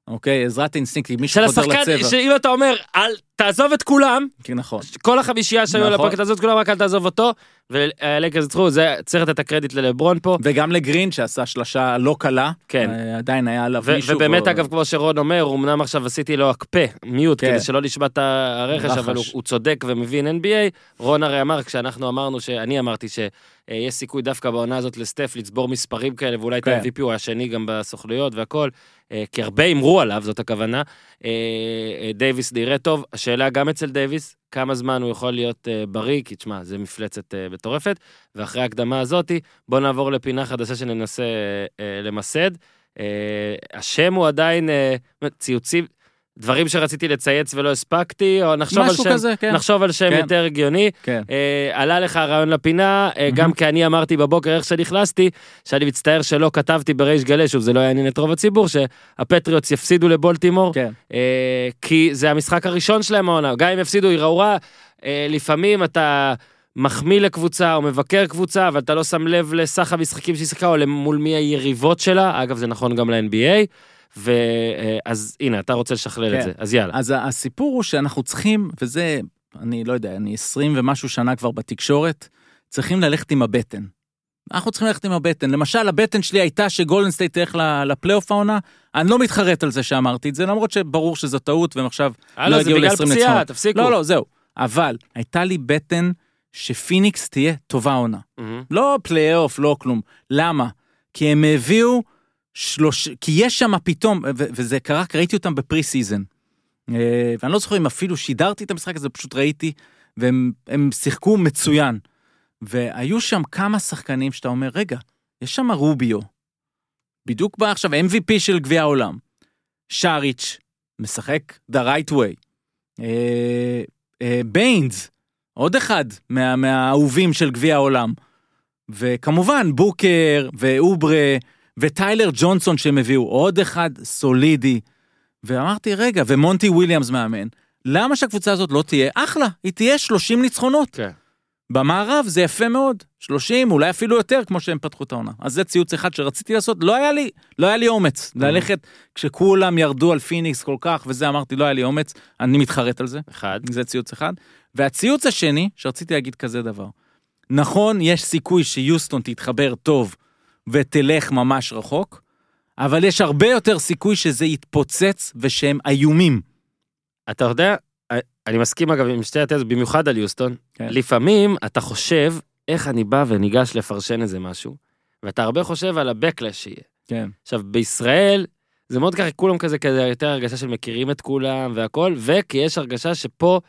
Speaker 3: אוקיי? עזרת אינסטינקט, אם מישהו
Speaker 1: של
Speaker 3: חודר
Speaker 1: השחקן,
Speaker 3: לצבע.
Speaker 1: שאם אתה אומר, אל, תעזוב את כולם,
Speaker 3: כן, נכון.
Speaker 1: כל החמישייה שהיו על
Speaker 3: נכון.
Speaker 1: הפרקט הזאת, כולם רק אל תעזוב אותו, והלקרס ניצחו, זה צריך לתת את הקרדיט ללברון פה.
Speaker 3: וגם לגרין שעשה שלשה לא קלה,
Speaker 1: כן.
Speaker 3: אה, עדיין היה עליו מישהו.
Speaker 1: ובאמת
Speaker 3: ו-
Speaker 1: אגב כמו שרון אומר אמנם עכשיו עשיתי לו הקפה מיוט
Speaker 3: כן.
Speaker 1: כדי שלא נשמע את הרכש
Speaker 3: רחש.
Speaker 1: אבל הוא, הוא צודק ומבין NBA רון הרי אמר כשאנחנו אמרנו שאני אמרתי שיש סיכוי דווקא בעונה הזאת לסטף לצבור מספרים כאלה ואולי את
Speaker 3: כן.
Speaker 1: ה-MVP הוא השני גם בסוכנויות והכל אה, כי הרבה הימרו עליו זאת הכוונה אה, אה, דייוויס נראה טוב השאלה גם אצל דייוויס כמה זמן הוא יכול להיות אה, בריא כי תשמע זה מפלצת אה, מטורפת ואחרי ההקדמה הזאתי בוא נעבור לפינה חדשה שננסה אה, אה, למסד. אה, השם הוא עדיין אה, ציוצים, דברים שרציתי לצייץ ולא הספקתי, או נחשוב על שם,
Speaker 3: כזה, כן.
Speaker 1: נחשוב על שם
Speaker 3: כן.
Speaker 1: יותר הגיוני.
Speaker 3: כן.
Speaker 1: אה, עלה לך הרעיון לפינה, אה, גם כי אני אמרתי בבוקר איך שנכנסתי, שאני מצטער שלא כתבתי בריש גלי, שוב זה לא יעניין את רוב הציבור, שהפטריוטס יפסידו לבולטימור,
Speaker 3: כן.
Speaker 1: אה, כי זה המשחק הראשון שלהם העונה, גם אם יפסידו ייראו רע, אה, לפעמים אתה מחמיא לקבוצה או מבקר קבוצה, אבל אתה לא שם לב לסך המשחקים שהיא שיחקה, או מול מי היריבות שלה, אגב זה נכון גם ל-NBA, ואז הנה, אתה רוצה לשכלל את
Speaker 3: כן.
Speaker 1: זה, אז יאללה.
Speaker 3: אז הסיפור הוא שאנחנו צריכים, וזה, אני לא יודע, אני 20 ומשהו שנה כבר בתקשורת, צריכים ללכת עם הבטן. אנחנו צריכים ללכת עם הבטן. למשל, הבטן שלי הייתה שגולדן סטייט תלך ל- לפלייאוף העונה, אני לא מתחרט על זה שאמרתי את זה, למרות שברור שזו טעות, והם עכשיו לא
Speaker 1: אה, זה
Speaker 3: הגיעו
Speaker 1: בגלל
Speaker 3: ל-20
Speaker 1: פציעה. תפסיקו.
Speaker 3: לא, לא, זהו. אבל הייתה לי בטן שפיניקס תהיה טובה עונה.
Speaker 1: מהמם.
Speaker 3: לא פלייאוף, לא כלום. למה? כי הם הביאו שלוש... כי יש שם פתאום, ו- וזה קרה, ראיתי אותם ב pre-season. אה, ואני לא זוכר אם אפילו שידרתי את המשחק הזה, פשוט ראיתי, והם הם שיחקו מצוין. והיו שם כמה שחקנים שאתה אומר, רגע, יש שם רוביו. בדיוק בא עכשיו MVP של גביע העולם. שריץ', משחק the right way. אה, אה, ביינס, עוד אחד מה, מהאהובים של גביע העולם. וכמובן בוקר ואוברה וטיילר ג'ונסון שהם הביאו, עוד אחד סולידי. ואמרתי, רגע, ומונטי וויליאמס מאמן, למה שהקבוצה הזאת לא תהיה אחלה? היא תהיה 30 ניצחונות.
Speaker 1: כן.
Speaker 3: במערב זה יפה מאוד, 30, אולי אפילו יותר, כמו שהם פתחו את העונה. אז זה ציוץ אחד שרציתי לעשות, לא היה לי, לא היה לי אומץ ללכת, כשכולם ירדו על פיניקס כל כך, וזה אמרתי, לא היה לי אומץ, אני מתחרט על זה.
Speaker 1: אחד.
Speaker 3: זה ציוץ אחד. והציוץ השני, שרציתי להגיד כזה דבר. נכון, יש סיכוי שיוסטון תתחבר טוב ותלך ממש רחוק, אבל יש הרבה יותר סיכוי שזה יתפוצץ ושהם איומים.
Speaker 1: אתה יודע, אני מסכים אגב עם שתי התזות, במיוחד על יוסטון.
Speaker 3: כן.
Speaker 1: לפעמים אתה חושב איך אני בא וניגש לפרשן איזה משהו, ואתה הרבה חושב על ה-Backlash שיהיה.
Speaker 3: כן.
Speaker 1: עכשיו, בישראל, זה מאוד ככה, כולם כזה, כזה יותר הרגשה של מכירים את כולם והכל, וכי יש הרגשה שפה,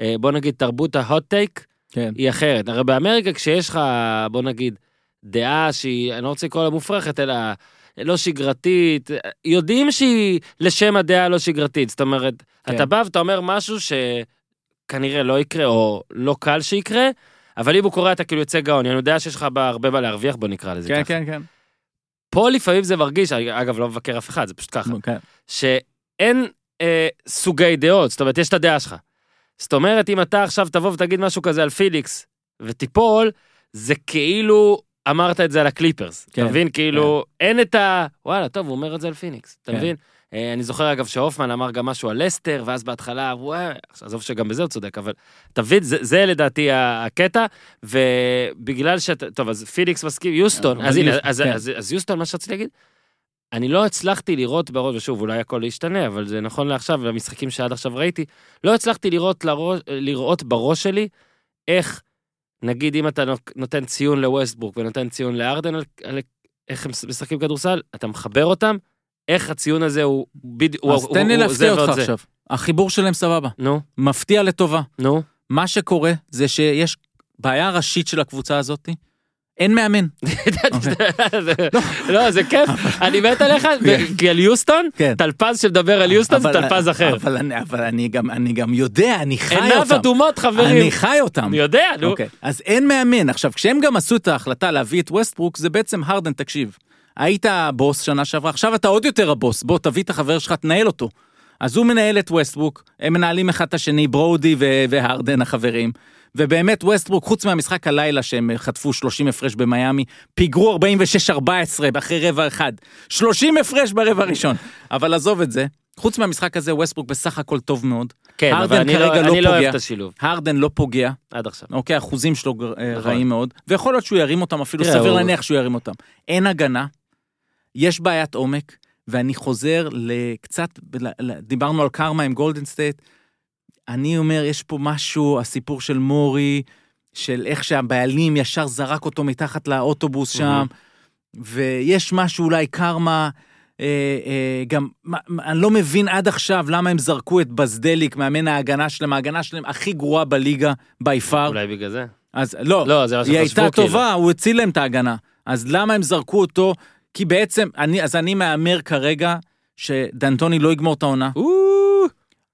Speaker 1: אה, בוא נגיד, תרבות ההוט טייק
Speaker 3: כן.
Speaker 1: היא אחרת. הרי באמריקה, כשיש לך, בוא נגיד, דעה שהיא, אני לא רוצה לקרוא לה מופרכת, אלא לא שגרתית, יודעים שהיא לשם הדעה הלא שגרתית. זאת אומרת,
Speaker 3: כן.
Speaker 1: אתה בא ואתה אומר משהו שכנראה לא יקרה, או לא קל שיקרה, אבל אם הוא קורה אתה כאילו יוצא גאון, אני יודע שיש לך בה הרבה מה להרוויח, בוא נקרא לזה
Speaker 3: כן,
Speaker 1: ככה.
Speaker 3: כן, כן.
Speaker 1: פה לפעמים זה מרגיש, אגב, לא מבקר אף אחד, זה פשוט ככה,
Speaker 3: כן.
Speaker 1: שאין אה, סוגי דעות, זאת אומרת, יש את הדעה שלך. זאת אומרת, אם אתה עכשיו תבוא ותגיד משהו כזה על פיניקס, ותיפול, זה כאילו אמרת את זה על הקליפרס.
Speaker 3: כן,
Speaker 1: אתה מבין? כאילו, אין את ה... וואלה, טוב, הוא אומר את זה על פיניקס, אתה
Speaker 3: כן.
Speaker 1: מבין? אה, אני זוכר אגב שהופמן אמר גם משהו על לסטר, ואז בהתחלה, וואי, עזוב שגם בזה הוא צודק, אבל אתה מבין, זה, זה לדעתי הקטע, ובגלל שאתה, טוב, אז פיליקס מסכים, יוסטון, אז הנה, אז,
Speaker 3: כן.
Speaker 1: אז, אז יוסטון, מה שרציתי להגיד, אני לא הצלחתי לראות בראש, ושוב, אולי הכל ישתנה, אבל זה נכון לעכשיו, במשחקים שעד עכשיו ראיתי, לא הצלחתי לראות, לראש, לראות בראש שלי איך, נגיד אם אתה נותן ציון לווסטברוק ונותן ציון לארדן על, על איך הם משחקים כדורסל, אתה מחבר אותם, איך הציון הזה הוא בדיוק,
Speaker 3: אז תן לי להפתיע אותך עכשיו. החיבור שלהם סבבה.
Speaker 1: נו,
Speaker 3: מפתיע לטובה.
Speaker 1: נו.
Speaker 3: מה שקורה זה שיש בעיה ראשית של הקבוצה הזאת, אין מאמן.
Speaker 1: לא, זה כיף, אני מת עליך, כי על יוסטון,
Speaker 3: כן.
Speaker 1: טלפז שמדבר על יוסטון זה טלפז אחר.
Speaker 3: אבל אני- גם- אני גם יודע, אני חי אותם.
Speaker 1: עיניו אדומות, חברים.
Speaker 3: אני חי אותם.
Speaker 1: אני יודע, נו.
Speaker 3: אוקיי, אז אין מאמן. עכשיו, כשהם גם עשו את ההחלטה להביא את ווסטברוק, זה בעצם הרדן, תקשיב. היית הבוס שנה שעברה, עכשיו אתה עוד יותר הבוס, בוא תביא את החבר שלך, תנהל אותו. אז הוא מנהל את ווסטברוק, הם מנהלים אחד את השני, ברודי והרדן החברים. ובאמת ווסטברוק, חוץ מהמשחק הלילה שהם חטפו 30 הפרש במיאמי, פיגרו 46-14 אחרי רבע אחד. 30 הפרש ברבע הראשון. אבל עזוב את זה, חוץ מהמשחק הזה, ווסטברוק בסך הכל טוב מאוד.
Speaker 1: כן, אבל
Speaker 3: הרדן
Speaker 1: אני לא-
Speaker 3: לא
Speaker 1: אני לא אוהב
Speaker 3: פוגע.
Speaker 1: את השילוב,
Speaker 3: הרדן לא פוגע,
Speaker 1: עד עכשיו.
Speaker 3: אוקיי, האחוזים שלו אה,
Speaker 1: נכון.
Speaker 3: רעים מאוד, ויכול להיות שהוא ירים אותם, אפילו סביר
Speaker 1: הוא-
Speaker 3: להניח שהוא ירים אותם. אין הגנה, יש בעיית עומק, ואני חוזר לקצת, דיברנו על קרמה עם גולדן סטייט, אני אומר, יש פה משהו, הסיפור של מורי, של איך שהבעלים ישר זרק אותו מתחת לאוטובוס שם, ויש משהו אולי קרמה, אה, אה, גם, מה- אני לא מבין עד עכשיו למה הם זרקו את בזדליק, מאמן ההגנה שלהם, ההגנה שלהם הכי גרועה בליגה, by far.
Speaker 1: אולי בגלל זה.
Speaker 3: אז לא,
Speaker 1: לא, זה
Speaker 3: היא הייתה
Speaker 1: כאילו.
Speaker 3: טובה, הוא הציל להם את ההגנה. אז למה הם זרקו אותו? כי בעצם, אני, אז אני מהמר כרגע שדנטוני לא יגמור את העונה,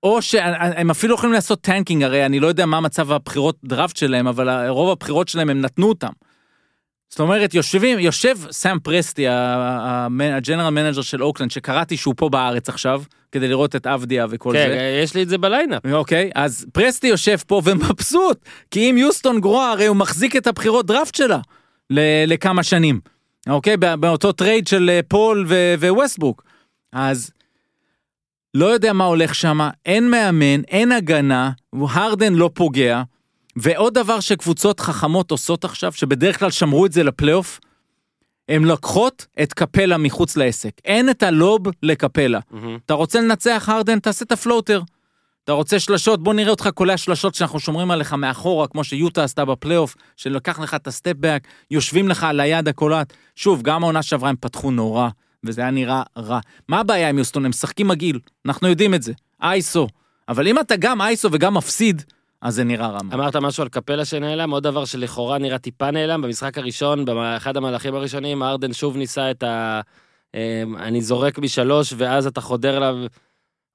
Speaker 3: או שהם אפילו יכולים לעשות tanking, הרי אני לא יודע מה מצב הבחירות דראפט שלהם, אבל רוב הבחירות שלהם הם נתנו אותם. זאת אומרת, יושבים, יושב סאם פרסטי, ה general manager של אוקלהומה, שקראתי שהוא פה בארץ עכשיו, כדי לראות את אבדיה וכל זה.
Speaker 1: כן, יש לי את זה ב lineup.
Speaker 3: אוקיי, אז פרסטי יושב פה ומבסוט, כי אם יוסטון גרועה, הרי הוא מחזיק את הבחירות דראפט שלה ל- לכמה שנים. אוקיי, בא- באותו trade של אה, פול ו- וווסטברוק. אז לא יודע מה הולך שם, אין מאמן, אין הגנה, הרדן לא פוגע, ועוד דבר שקבוצות חכמות עושות עכשיו, שבדרך כלל שמרו את זה לפלייאוף, הן לוקחות את קפלה מחוץ לעסק. אין את ה lob לקפלה.
Speaker 1: מהמם.
Speaker 3: אתה רוצה לנצח הרדן, תעשה את ה floater. אתה רוצה שלשות, בוא נראה אותך קולע שלשות שאנחנו שומרים עליך מאחורה, כמו שיוטה עשתה בפלייאוף, שלקח לך את הסטפ באק, יושבים לך על היד הקולעת. שוב, גם העונה שעברה הם פתחו נורא, וזה היה נראה רע. מה הבעיה עם יוסטון? הם משחקים מגעיל, אנחנו יודעים את זה. אייסו. אבל אם אתה גם אייסו וגם מפסיד, אז זה נראה רע.
Speaker 1: אמרת משהו על קפלה שנעלם, עוד דבר שלכאורה נראה טיפה נעלם, במשחק הראשון, באחד המהלכים הראשונים, ארדן שוב ניסה את ה... אמ, אני זורק משלוש, ואז אתה חודר אליו.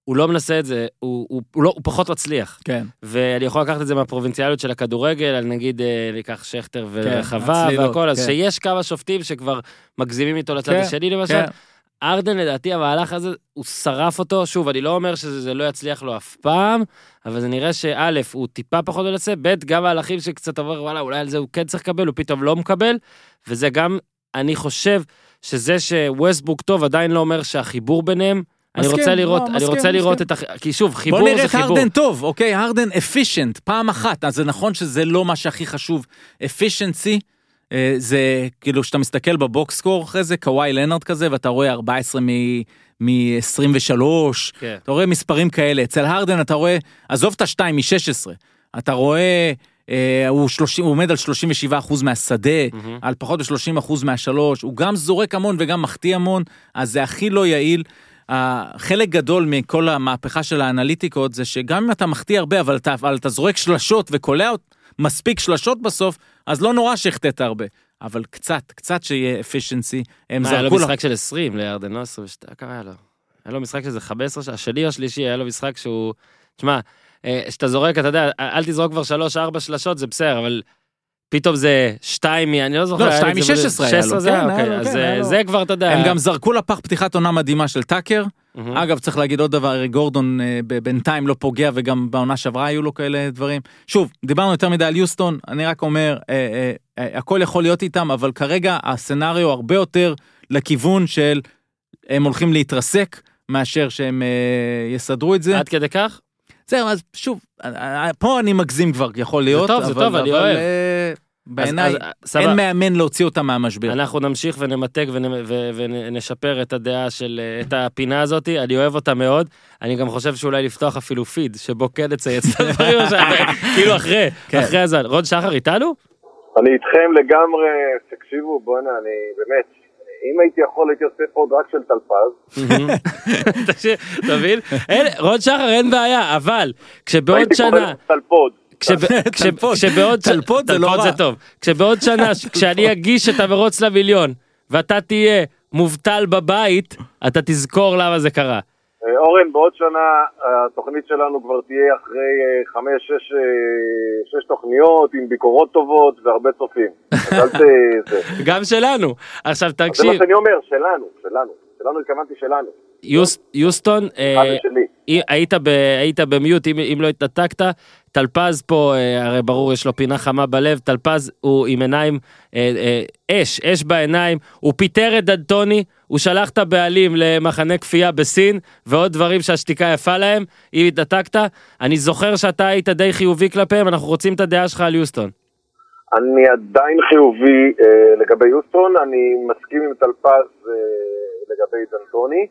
Speaker 1: הוא לא מנסה את זה, הוא, הוא, הוא, לא, הוא פחות מצליח.
Speaker 3: כן.
Speaker 1: ואני יכול לקחת את זה מהפרובינציאליות של הכדורגל, על נגיד, אה, ניקח שכטר ורחבה
Speaker 3: הצלילות,
Speaker 1: והכל, אז
Speaker 3: כן.
Speaker 1: שיש כמה שופטים שכבר מגזימים איתו לצד
Speaker 3: כן,
Speaker 1: השני למשל.
Speaker 3: כן.
Speaker 1: ארדן לדעתי המהלך הזה, הוא שרף אותו, שוב, אני לא אומר שזה זה לא יצליח לו אף פעם, אבל זה נראה שא', הוא טיפה פחות מנסה, ב', גם מהלכים שקצת עובר, וואלה, אולי על זה הוא כן צריך לקבל, הוא פתאום לא מקבל, וזה גם, אני חושב שזה שווסטבוק טוב עדיין לא אומר שהחיבור ביניהם, אני רוצה לראות,
Speaker 3: לא,
Speaker 1: אני רוצה לראות. את הח... כי שוב, חיבור
Speaker 3: בוא נראה
Speaker 1: זה
Speaker 3: את
Speaker 1: חיבור.
Speaker 3: הרדן טוב, אוקיי? הרדן אפישנט, פעם אחת, אז זה נכון שזה לא מה שהכי חשוב. אפישנצי, זה כאילו שאתה מסתכל בבוקס סקור אחרי זה, קוואי לנארד כזה, ואתה רואה 14 מ-23,
Speaker 1: כן.
Speaker 3: אתה רואה מספרים כאלה. אצל הרדן אתה רואה, עזוב את ה-2 מ-16, אתה רואה, אה, הוא, 30, הוא עומד על 37% מהשדה,
Speaker 1: מהמם.
Speaker 3: על פחות מ-30% מהשלוש, הוא גם זורק המון וגם מחטיא המון, אז זה הכי לא יעיל. חלק גדול מכל המהפכה של האנליטיקות זה שגם אם אתה מחטיא הרבה, אבל אתה, אבל אתה זורק שלשות וקולע מספיק שלשות בסוף, אז לא נורא שהחטאת הרבה. אבל קצת, קצת שיהיה אפficiency, הם
Speaker 1: מה, היה לו
Speaker 3: זרקו לך...
Speaker 1: משחק של 20 לירדן, לא 22, כמה היה לו? היה לו משחק שזה 15, שעה, השני או השלישי, היה לו משחק שהוא... תשמע, אה, כשאתה זורק, אתה יודע, אל תזרוק כבר 3-4 שלשות, זה בסדר, אבל פתאום זה 2 מ... אני לא זוכר.
Speaker 3: לא, שתיים
Speaker 1: את זה
Speaker 3: מ- 16 היה לו,
Speaker 1: 16 זה
Speaker 3: כן,
Speaker 1: היה?
Speaker 3: היה
Speaker 1: אוקיי, אז
Speaker 3: כן,
Speaker 1: אה. זה כבר, אתה יודע...
Speaker 3: הם גם זרקו לפח פתיחת עונה מדהימה של טאקר. אגב, צריך להגיד עוד דבר, גורדון אה, בינתיים לא פוגע, וגם בעונה שעברה היו לו כאלה דברים. שוב, דיברנו יותר מדי על יוסטון, אני רק אומר, אה, אה, אה, הכל יכול להיות איתם, אבל כרגע הסצנריו הרבה יותר לכיוון של הם הולכים להתרסק, מאשר שהם אה, יסדרו את זה.
Speaker 1: עד כדי כך?
Speaker 3: זהו, אז שוב, אה, אה, פה אני מגזים כבר, יכול להיות.
Speaker 1: טוב, זה
Speaker 3: אבל-
Speaker 1: טוב, אני
Speaker 3: אבל,
Speaker 1: אוהב.
Speaker 3: אה, בעיניי. אין מאמן להוציא אותם מהמשבר.
Speaker 1: אנחנו נמשיך ונמתג ונשפר את הדעה של, את הפינה הזאת, אני אוהב אותה מאוד. אני גם חושב שאולי לפתוח אפילו פיד, שבו כן נצייץ את הדברים, כאילו אחרי,
Speaker 3: כן.
Speaker 1: אחרי הזמן. רון שחר איתנו?
Speaker 4: אני איתכם לגמרי, תקשיבו, בואנה, אני באמת, אם הייתי יכול הייתי עושה פוד רק של טלפז.
Speaker 1: תקשיב, אתה מבין? רון שחר אין בעיה, אבל כשבעוד שנה. כשבעוד
Speaker 3: טלפוד זה לא רע.
Speaker 1: זה טוב. כשבעוד שנה, כשאני אגיש את המרוץ למיליון, ואתה תהיה מובטל בבית, אתה תזכור למה זה קרה.
Speaker 4: אה, אורן, בעוד שנה התוכנית שלנו כבר תהיה אחרי אה, חמש, אה, שש תוכניות עם ביקורות טובות והרבה צופים.
Speaker 1: גם שלנו. עכשיו
Speaker 4: זה מה
Speaker 1: תקשיב,
Speaker 4: שאני אומר, שלנו, שלנו. שלנו התכוונתי שלנו.
Speaker 1: יוס- יוסטון, אה,
Speaker 4: שלי.
Speaker 1: היית ב- היית במיוט, אם אם לא התנתקת, טלפז פה, אה, הרי ברור, יש לו פינה חמה בלב, טלפז הוא עם עיניים, אה, אה, אש, אש בעיניים, הוא פיטר את דנטוני, הוא שלח את הבעלים למחנה כפייה בסין, ועוד דברים שהשתיקה יפה להם, אם התנתקת, אני זוכר שאתה היית די חיובי כלפיהם, אנחנו רוצים את הדעה שלך על יוסטון.
Speaker 4: אני עדיין חיובי אה, לגבי יוסטון, אני מסכים עם טלפז אה, לגבי דנטוני,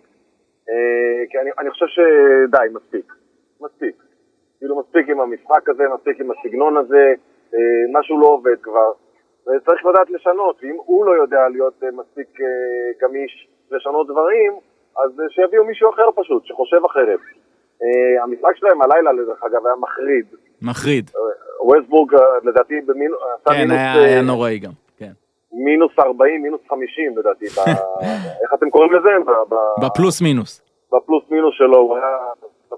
Speaker 4: כי אני, אני חושב שדי, מספיק. מספיק. כאילו מספיק עם המשחק הזה, מספיק עם הסגנון הזה, אה, משהו לא עובד כבר. וצריך לדעת לשנות, ואם הוא לא יודע להיות אה, מספיק אה, גמיש לשנות דברים, אז אה, שיביאו מישהו אחר פשוט, שחושב אחרת. אה, המשחק שלהם הלילה, דרך אגב, היה מחריד.
Speaker 3: מחריד.
Speaker 4: ווסטבורג אה, לדעתי במינוס,
Speaker 3: כן,
Speaker 4: אה,
Speaker 3: היה נוראי גם.
Speaker 4: מינוס 40, מינוס 50 לדעתי, ב- איך אתם קוראים לזה? ב-
Speaker 3: בפלוס מינוס.
Speaker 4: בפלוס מינוס שלו, הוא היה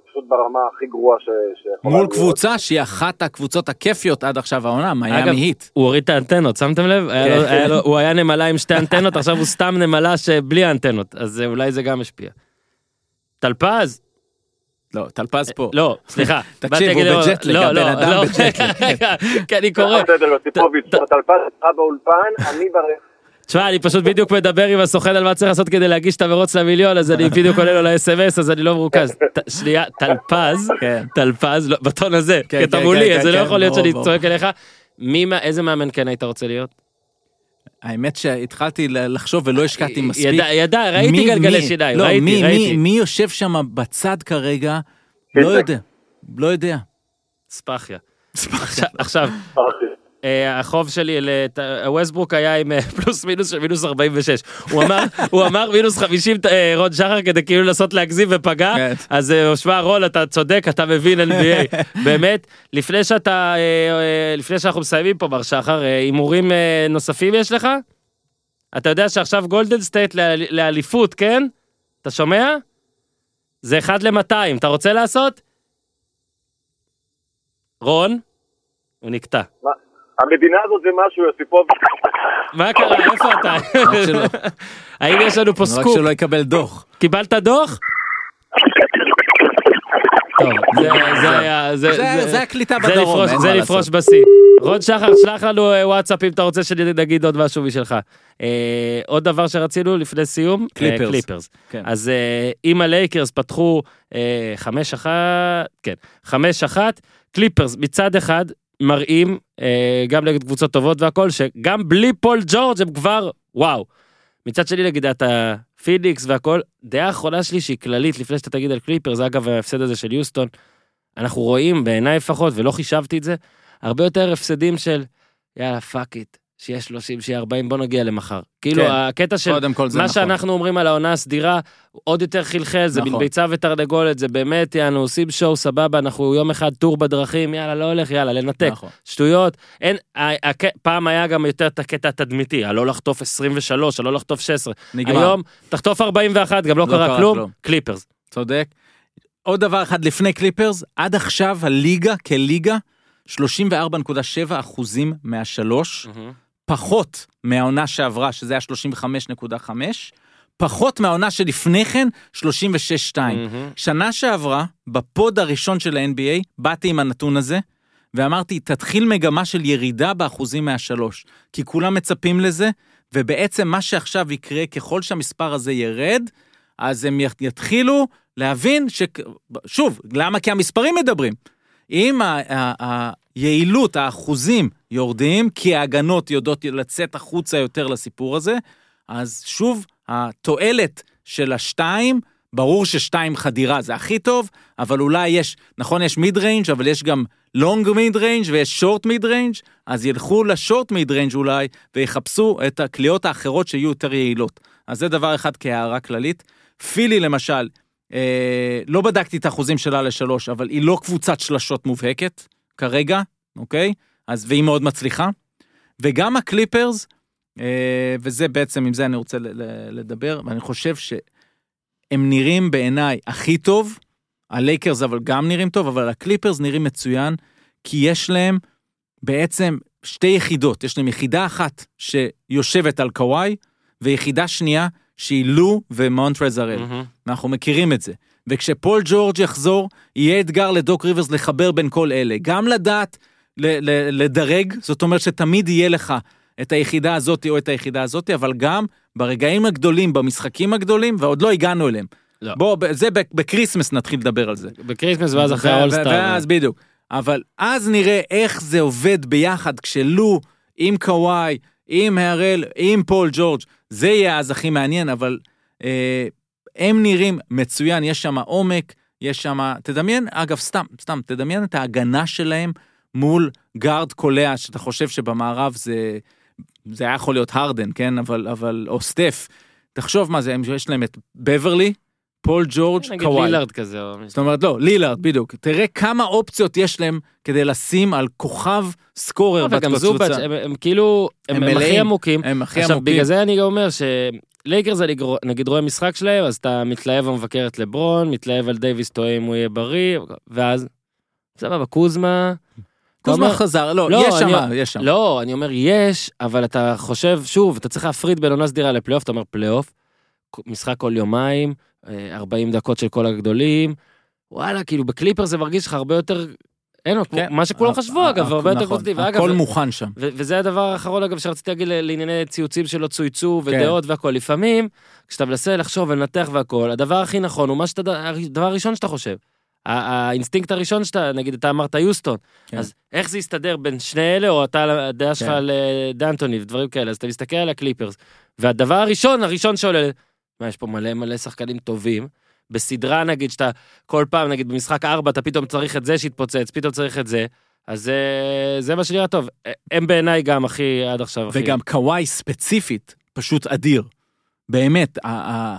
Speaker 4: פשוט ברמה הכי גרועה ש- שיכולה
Speaker 3: מול
Speaker 4: להיות.
Speaker 3: קבוצה שהיא אחת הקבוצות הכיפיות עד עכשיו העונה, מיאמי
Speaker 1: אגב,
Speaker 3: היט.
Speaker 1: הוא הוריד את האנטנות, שמתם לב? היה לו-
Speaker 3: כן.
Speaker 1: היה לו- הוא היה נמלה עם שתי אנטנות, עכשיו הוא סתם נמלה שבלי האנטנות, אז אולי זה גם השפיע. טלפז?
Speaker 3: לא, טלפז פה.
Speaker 1: לא, סליחה.
Speaker 3: תקשיב, הוא בג'טלג,
Speaker 1: לא,
Speaker 3: הבן
Speaker 1: לא,
Speaker 3: אדם
Speaker 1: לא,
Speaker 3: בג'טלג.
Speaker 1: כי אני קורא.
Speaker 4: בסדר, יוסיפוביץ',
Speaker 1: ט- ט-
Speaker 4: טלפז איתך באולפן, אני ברכב.
Speaker 1: תשמע, אני פשוט בדיוק מדבר עם הסוכן על מה צריך לעשות כדי להגיש את המרוץ למיליון, אז אני בדיוק עולה לו ל-SMS, אז אני לא מרוכז. ט- שנייה, טלפז,
Speaker 3: כן.
Speaker 1: טלפז, בטון הזה,
Speaker 3: כן,
Speaker 1: כי אתה
Speaker 3: כן,
Speaker 1: מולי,
Speaker 3: כן,
Speaker 1: אז זה
Speaker 3: כן,
Speaker 1: לא יכול להיות שאני. צועק אליך. מי, איזה מאמן כן היית רוצה להיות?
Speaker 3: האמת שהתחלתי לחשוב ולא השקעתי מספיק.
Speaker 1: ידע, ידע, ראיתי
Speaker 3: מי-
Speaker 1: גלגלי
Speaker 3: מי-
Speaker 1: שיניים,
Speaker 3: לא,
Speaker 1: ראיתי,
Speaker 3: מי-
Speaker 1: ראיתי.
Speaker 3: מי- מי יושב שם בצד כרגע? לא. יודע. לא יודע.
Speaker 1: ספחיה. עכשיו- עכשיו, אה, החוב שלי לווסטברוק היה עם אה, פלוס מינוס של מינוס 46. הוא אמר, הוא אמר מינוס 50 אה, רון שחר כדי כאילו לנסות להגזים ופגע.
Speaker 3: כן.
Speaker 1: אז אה, שמע רון אתה צודק אתה מבין NBA. באמת לפני שאתה אה, אה, לפני שאנחנו מסיימים פה מר שחר אה, הימורים אה, נוספים יש לך? אתה יודע שעכשיו גולדן סטייט לאל- לאליפות כן? אתה שומע? זה 1 ל-200 אתה רוצה לעשות? רון? הוא נקטע.
Speaker 4: המדינה הזאת זה משהו, יוסיפוב.
Speaker 1: מה קרה? איפה אתה? האם יש לנו פה
Speaker 3: רק
Speaker 1: סקופ?
Speaker 3: שלא יקבל דוח.
Speaker 1: קיבלת דוח? זה- זה היה...
Speaker 3: זה- זה הקליטה
Speaker 1: זה
Speaker 3: בדרום,
Speaker 1: לפרוש-
Speaker 3: אין
Speaker 1: זה לפרוש. בשיא. רון שחר, שלח לנו אה, וואטסאפ אם אתה רוצה שנגיד עוד משהו משלך. אה, עוד דבר שרצינו לפני סיום? אה,
Speaker 3: קליפרס.
Speaker 1: קליפרס.
Speaker 3: כן.
Speaker 1: אז אה, אם הלייקרס פתחו אה, חמש אחת, כן, חמש אחת, קליפרס מצד אחד מראים אה, גם נגד קבוצות טובות והכל, שגם בלי פול ג'ורג' הם כבר וואו. מצד שני נגיד אתה פיניקס והכל, דעה אחרונה שלי שהיא כללית לפני שאתה תגיד על קליפרס, אגב ההפסד הזה של יוסטון, אנחנו רואים בעיניי לפחות ולא חישבתי את זה, הרבה יותר הפסדים של יאללה fuck it, שיהיה 30 שיהיה 40 בוא נגיע למחר. כאילו
Speaker 3: כן.
Speaker 1: הקטע של
Speaker 3: זה
Speaker 1: מה
Speaker 3: נכון.
Speaker 1: שאנחנו אומרים על העונה הסדירה, עוד יותר חלחל, זה מין
Speaker 3: נכון.
Speaker 1: ביצה ותרנגולת, זה באמת, יענו, עושים show, סבבה, אנחנו יום אחד טור בדרכים, יאללה, לא הולך, יאללה, לנתק.
Speaker 3: נכון.
Speaker 1: שטויות. אין, הק- פעם היה גם יותר את הקטע התדמיתי, הלא לחטוף 23, הלא לחטוף 16.
Speaker 3: נגמר.
Speaker 1: היום, תחטוף 41, גם לא,
Speaker 3: לא
Speaker 1: קרה
Speaker 3: קרה
Speaker 1: כלום,
Speaker 3: כלום.
Speaker 1: קליפרס.
Speaker 3: צודק. עוד דבר אחד לפני קליפרס, עד עכשיו הליגה כליגה, 34.7 אחוזים מהשלוש, פחות מהעונה שעברה, שזה היה 35.5, פחות מהעונה שלפני כן, 36.2. שנה שעברה, בפוד הראשון של ה-NBA, באתי עם הנתון הזה, ואמרתי, תתחיל מגמה של ירידה באחוזים מהשלוש, כי כולם מצפים לזה, ובעצם מה שעכשיו יקרה, ככל שהמספר הזה ירד, אז הם ית- יתחילו להבין ש... שוב, למה? כי המספרים מדברים. אם היעילות, האחוזים יורדים, כי ההגנות יודעות לצאת החוצה יותר לסיפור הזה, אז שוב, התועלת של השתיים, ברור ששתיים חדירה זה הכי טוב, אבל אולי יש, נכון, יש mid-range, אבל יש גם long mid-range ויש short mid-range, אז ילכו ל short mid-range אולי, ויחפשו את הקליעות האחרות שיהיו יותר יעילות. אז זה דבר אחד כהערה כללית. פילי למשל, אה, לא בדקתי את האחוזים שלה לשלוש, אבל היא לא קבוצת שלשות מובהקת כרגע, אוקיי? אז והיא מאוד מצליחה. וגם הקליפרס, אה, וזה בעצם, עם זה אני רוצה לדבר, ואני חושב שהם נראים בעיניי הכי טוב, הלייקרס אבל גם נראים טוב, אבל הקליפרס נראים מצוין, כי יש להם בעצם שתי יחידות, יש להם יחידה אחת שיושבת על קוואי, ויחידה שנייה שהיא לו ומונטרז הראל. אנחנו מכירים את זה. וכשפול ג'ורג' יחזור, יהיה אתגר לדוק ריברס לחבר בין כל אלה. גם לדעת ל- ל- לדרג, זאת אומרת שתמיד יהיה לך את היחידה הזאת או את היחידה הזאת, אבל גם ברגעים הגדולים, במשחקים הגדולים, ועוד לא הגענו אליהם.
Speaker 1: לא.
Speaker 3: בוא, זה בקריסמס נתחיל לדבר על זה.
Speaker 1: בקריסמס ואז אחרי האולסטאר.
Speaker 3: ואז בדיוק. אבל אז נראה איך זה עובד ביחד, כשלו עם קוואי, עם הראל, עם פול ג'ורג', זה יהיה אז הכי מעניין, אבל אה, הם נראים מצוין, יש שם עומק, יש שם, תדמיין, אגב, סתם, סתם, תדמיין את ההגנה שלהם מול גארד קולע, שאתה חושב שבמערב זה, זה היה יכול להיות הרדן, כן? אבל, אבל, או סטף. תחשוב מה זה, יש להם את בברלי, פול ג'ורג',
Speaker 1: נגיד
Speaker 3: קוואי.
Speaker 1: לילארד כזה.
Speaker 3: זאת אומרת, לא, לילארד, בדיוק. תראה כמה אופציות יש להם כדי לשים על כוכב scorer
Speaker 1: וגם
Speaker 3: בקבוצה.
Speaker 1: הם- הם כאילו, הם
Speaker 3: הם
Speaker 1: הם הכי. עמוקים.
Speaker 3: הם הכי
Speaker 1: עכשיו,
Speaker 3: עמוקים.
Speaker 1: בגלל זה אני אומר שלייקרס, אני גרו- נגיד רואה משחק שלהם, אז אתה מתלהב ומבקר את לברון, מתלהב על דייוויס, תוהה אם הוא יהיה בריא, ואז, סבבה, קוזמה.
Speaker 3: קוזמה
Speaker 1: אומר-
Speaker 3: חזר, לא,
Speaker 1: לא,
Speaker 3: יש שם,
Speaker 1: אני-
Speaker 3: יש שם.
Speaker 1: לא, אני אומר יש, אבל אתה חושב, שוב, אתה צריך להפריד בין עונה סדירה לפלייאוף, אתה אומר פלייאוף, משחק כל יומיים, 40 דקות של כל הגדולים, וואלה, כאילו בקליפר זה מרגיש לך הרבה יותר אין לו,
Speaker 3: כן.
Speaker 1: מה שכולם חשבו אגב, הרבה יותר
Speaker 3: נכון,
Speaker 1: קבוצתי. ואגב,
Speaker 3: הכל מוכן שם.
Speaker 1: וזה הדבר האחרון אגב שרציתי להגיד לענייני ציוצים שלא צויצו
Speaker 3: כן.
Speaker 1: ודעות והכל לפעמים כשאתה מנסה לחשוב ולנתח והכל הדבר הכי נכון הוא מה שאתה הדבר הראשון שאתה חושב. האינסטינקט הראשון שאתה נגיד אתה אמרת יוסטון
Speaker 3: כן.
Speaker 1: אז איך זה יסתדר בין שני אלה או אתה הדעה שלך
Speaker 3: כן.
Speaker 1: על אה, דנטוני ודברים כאלה אז אתה מסתכל על הקליפרס והדבר הראשון הראשון שעולה מה יש פה מלא מלא שחקנים טובים. בסדרה נגיד שאתה כל פעם נגיד במשחק 4 אתה פתאום צריך את זה שיתפוצץ פתאום צריך את זה אז אה, זה מה שנראה טוב הם בעיניי גם הכי עד עכשיו הכי
Speaker 3: וגם קוואי ספציפית, פשוט אדיר. באמת, ה- ה-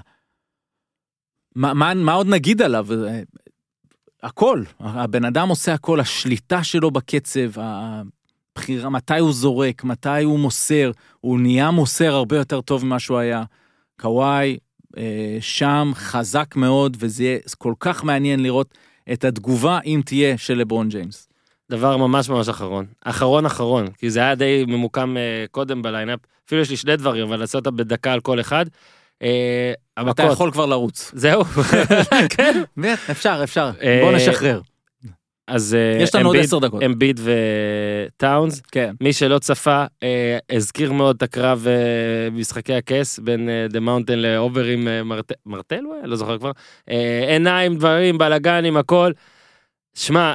Speaker 3: מה, מה, מה עוד נגיד עליו? אה, הכל, הבן אדם עושה הכל, השליטה שלו בקצב, הבחירה, מתי הוא זורק, מתי הוא מוסר, הוא נהיה מוסר הרבה יותר טוב ממה שהוא היה. קוואי אה, שם חזק מאוד, וזה יהיה כל כך מעניין לראות את התגובה, אם תהיה, של לברון ג'יימס.
Speaker 1: דבר ממש ממש אחרון אחרון אחרון כי זה היה די ממוקם אה, קודם ב lineup אפילו יש לי שני דברים אבל נעשה אותם בדקה על כל אחד. אה,
Speaker 3: אתה יכול כבר לרוץ.
Speaker 1: זהו כן
Speaker 3: אפשר, אפשר.
Speaker 1: אה,
Speaker 3: בוא נשחרר.
Speaker 1: אז אה,
Speaker 3: יש לנו עוד עשר דקות.
Speaker 1: אמביד וטאונס
Speaker 3: כן.
Speaker 1: מי שלא צפה אה, הזכיר מאוד את הקרב אה, במשחקי הכס בין the Mountain לאוברין מרט- מרטל הוא היה? לא זוכר כבר עיניים דברים בלאגנים הכל. שמע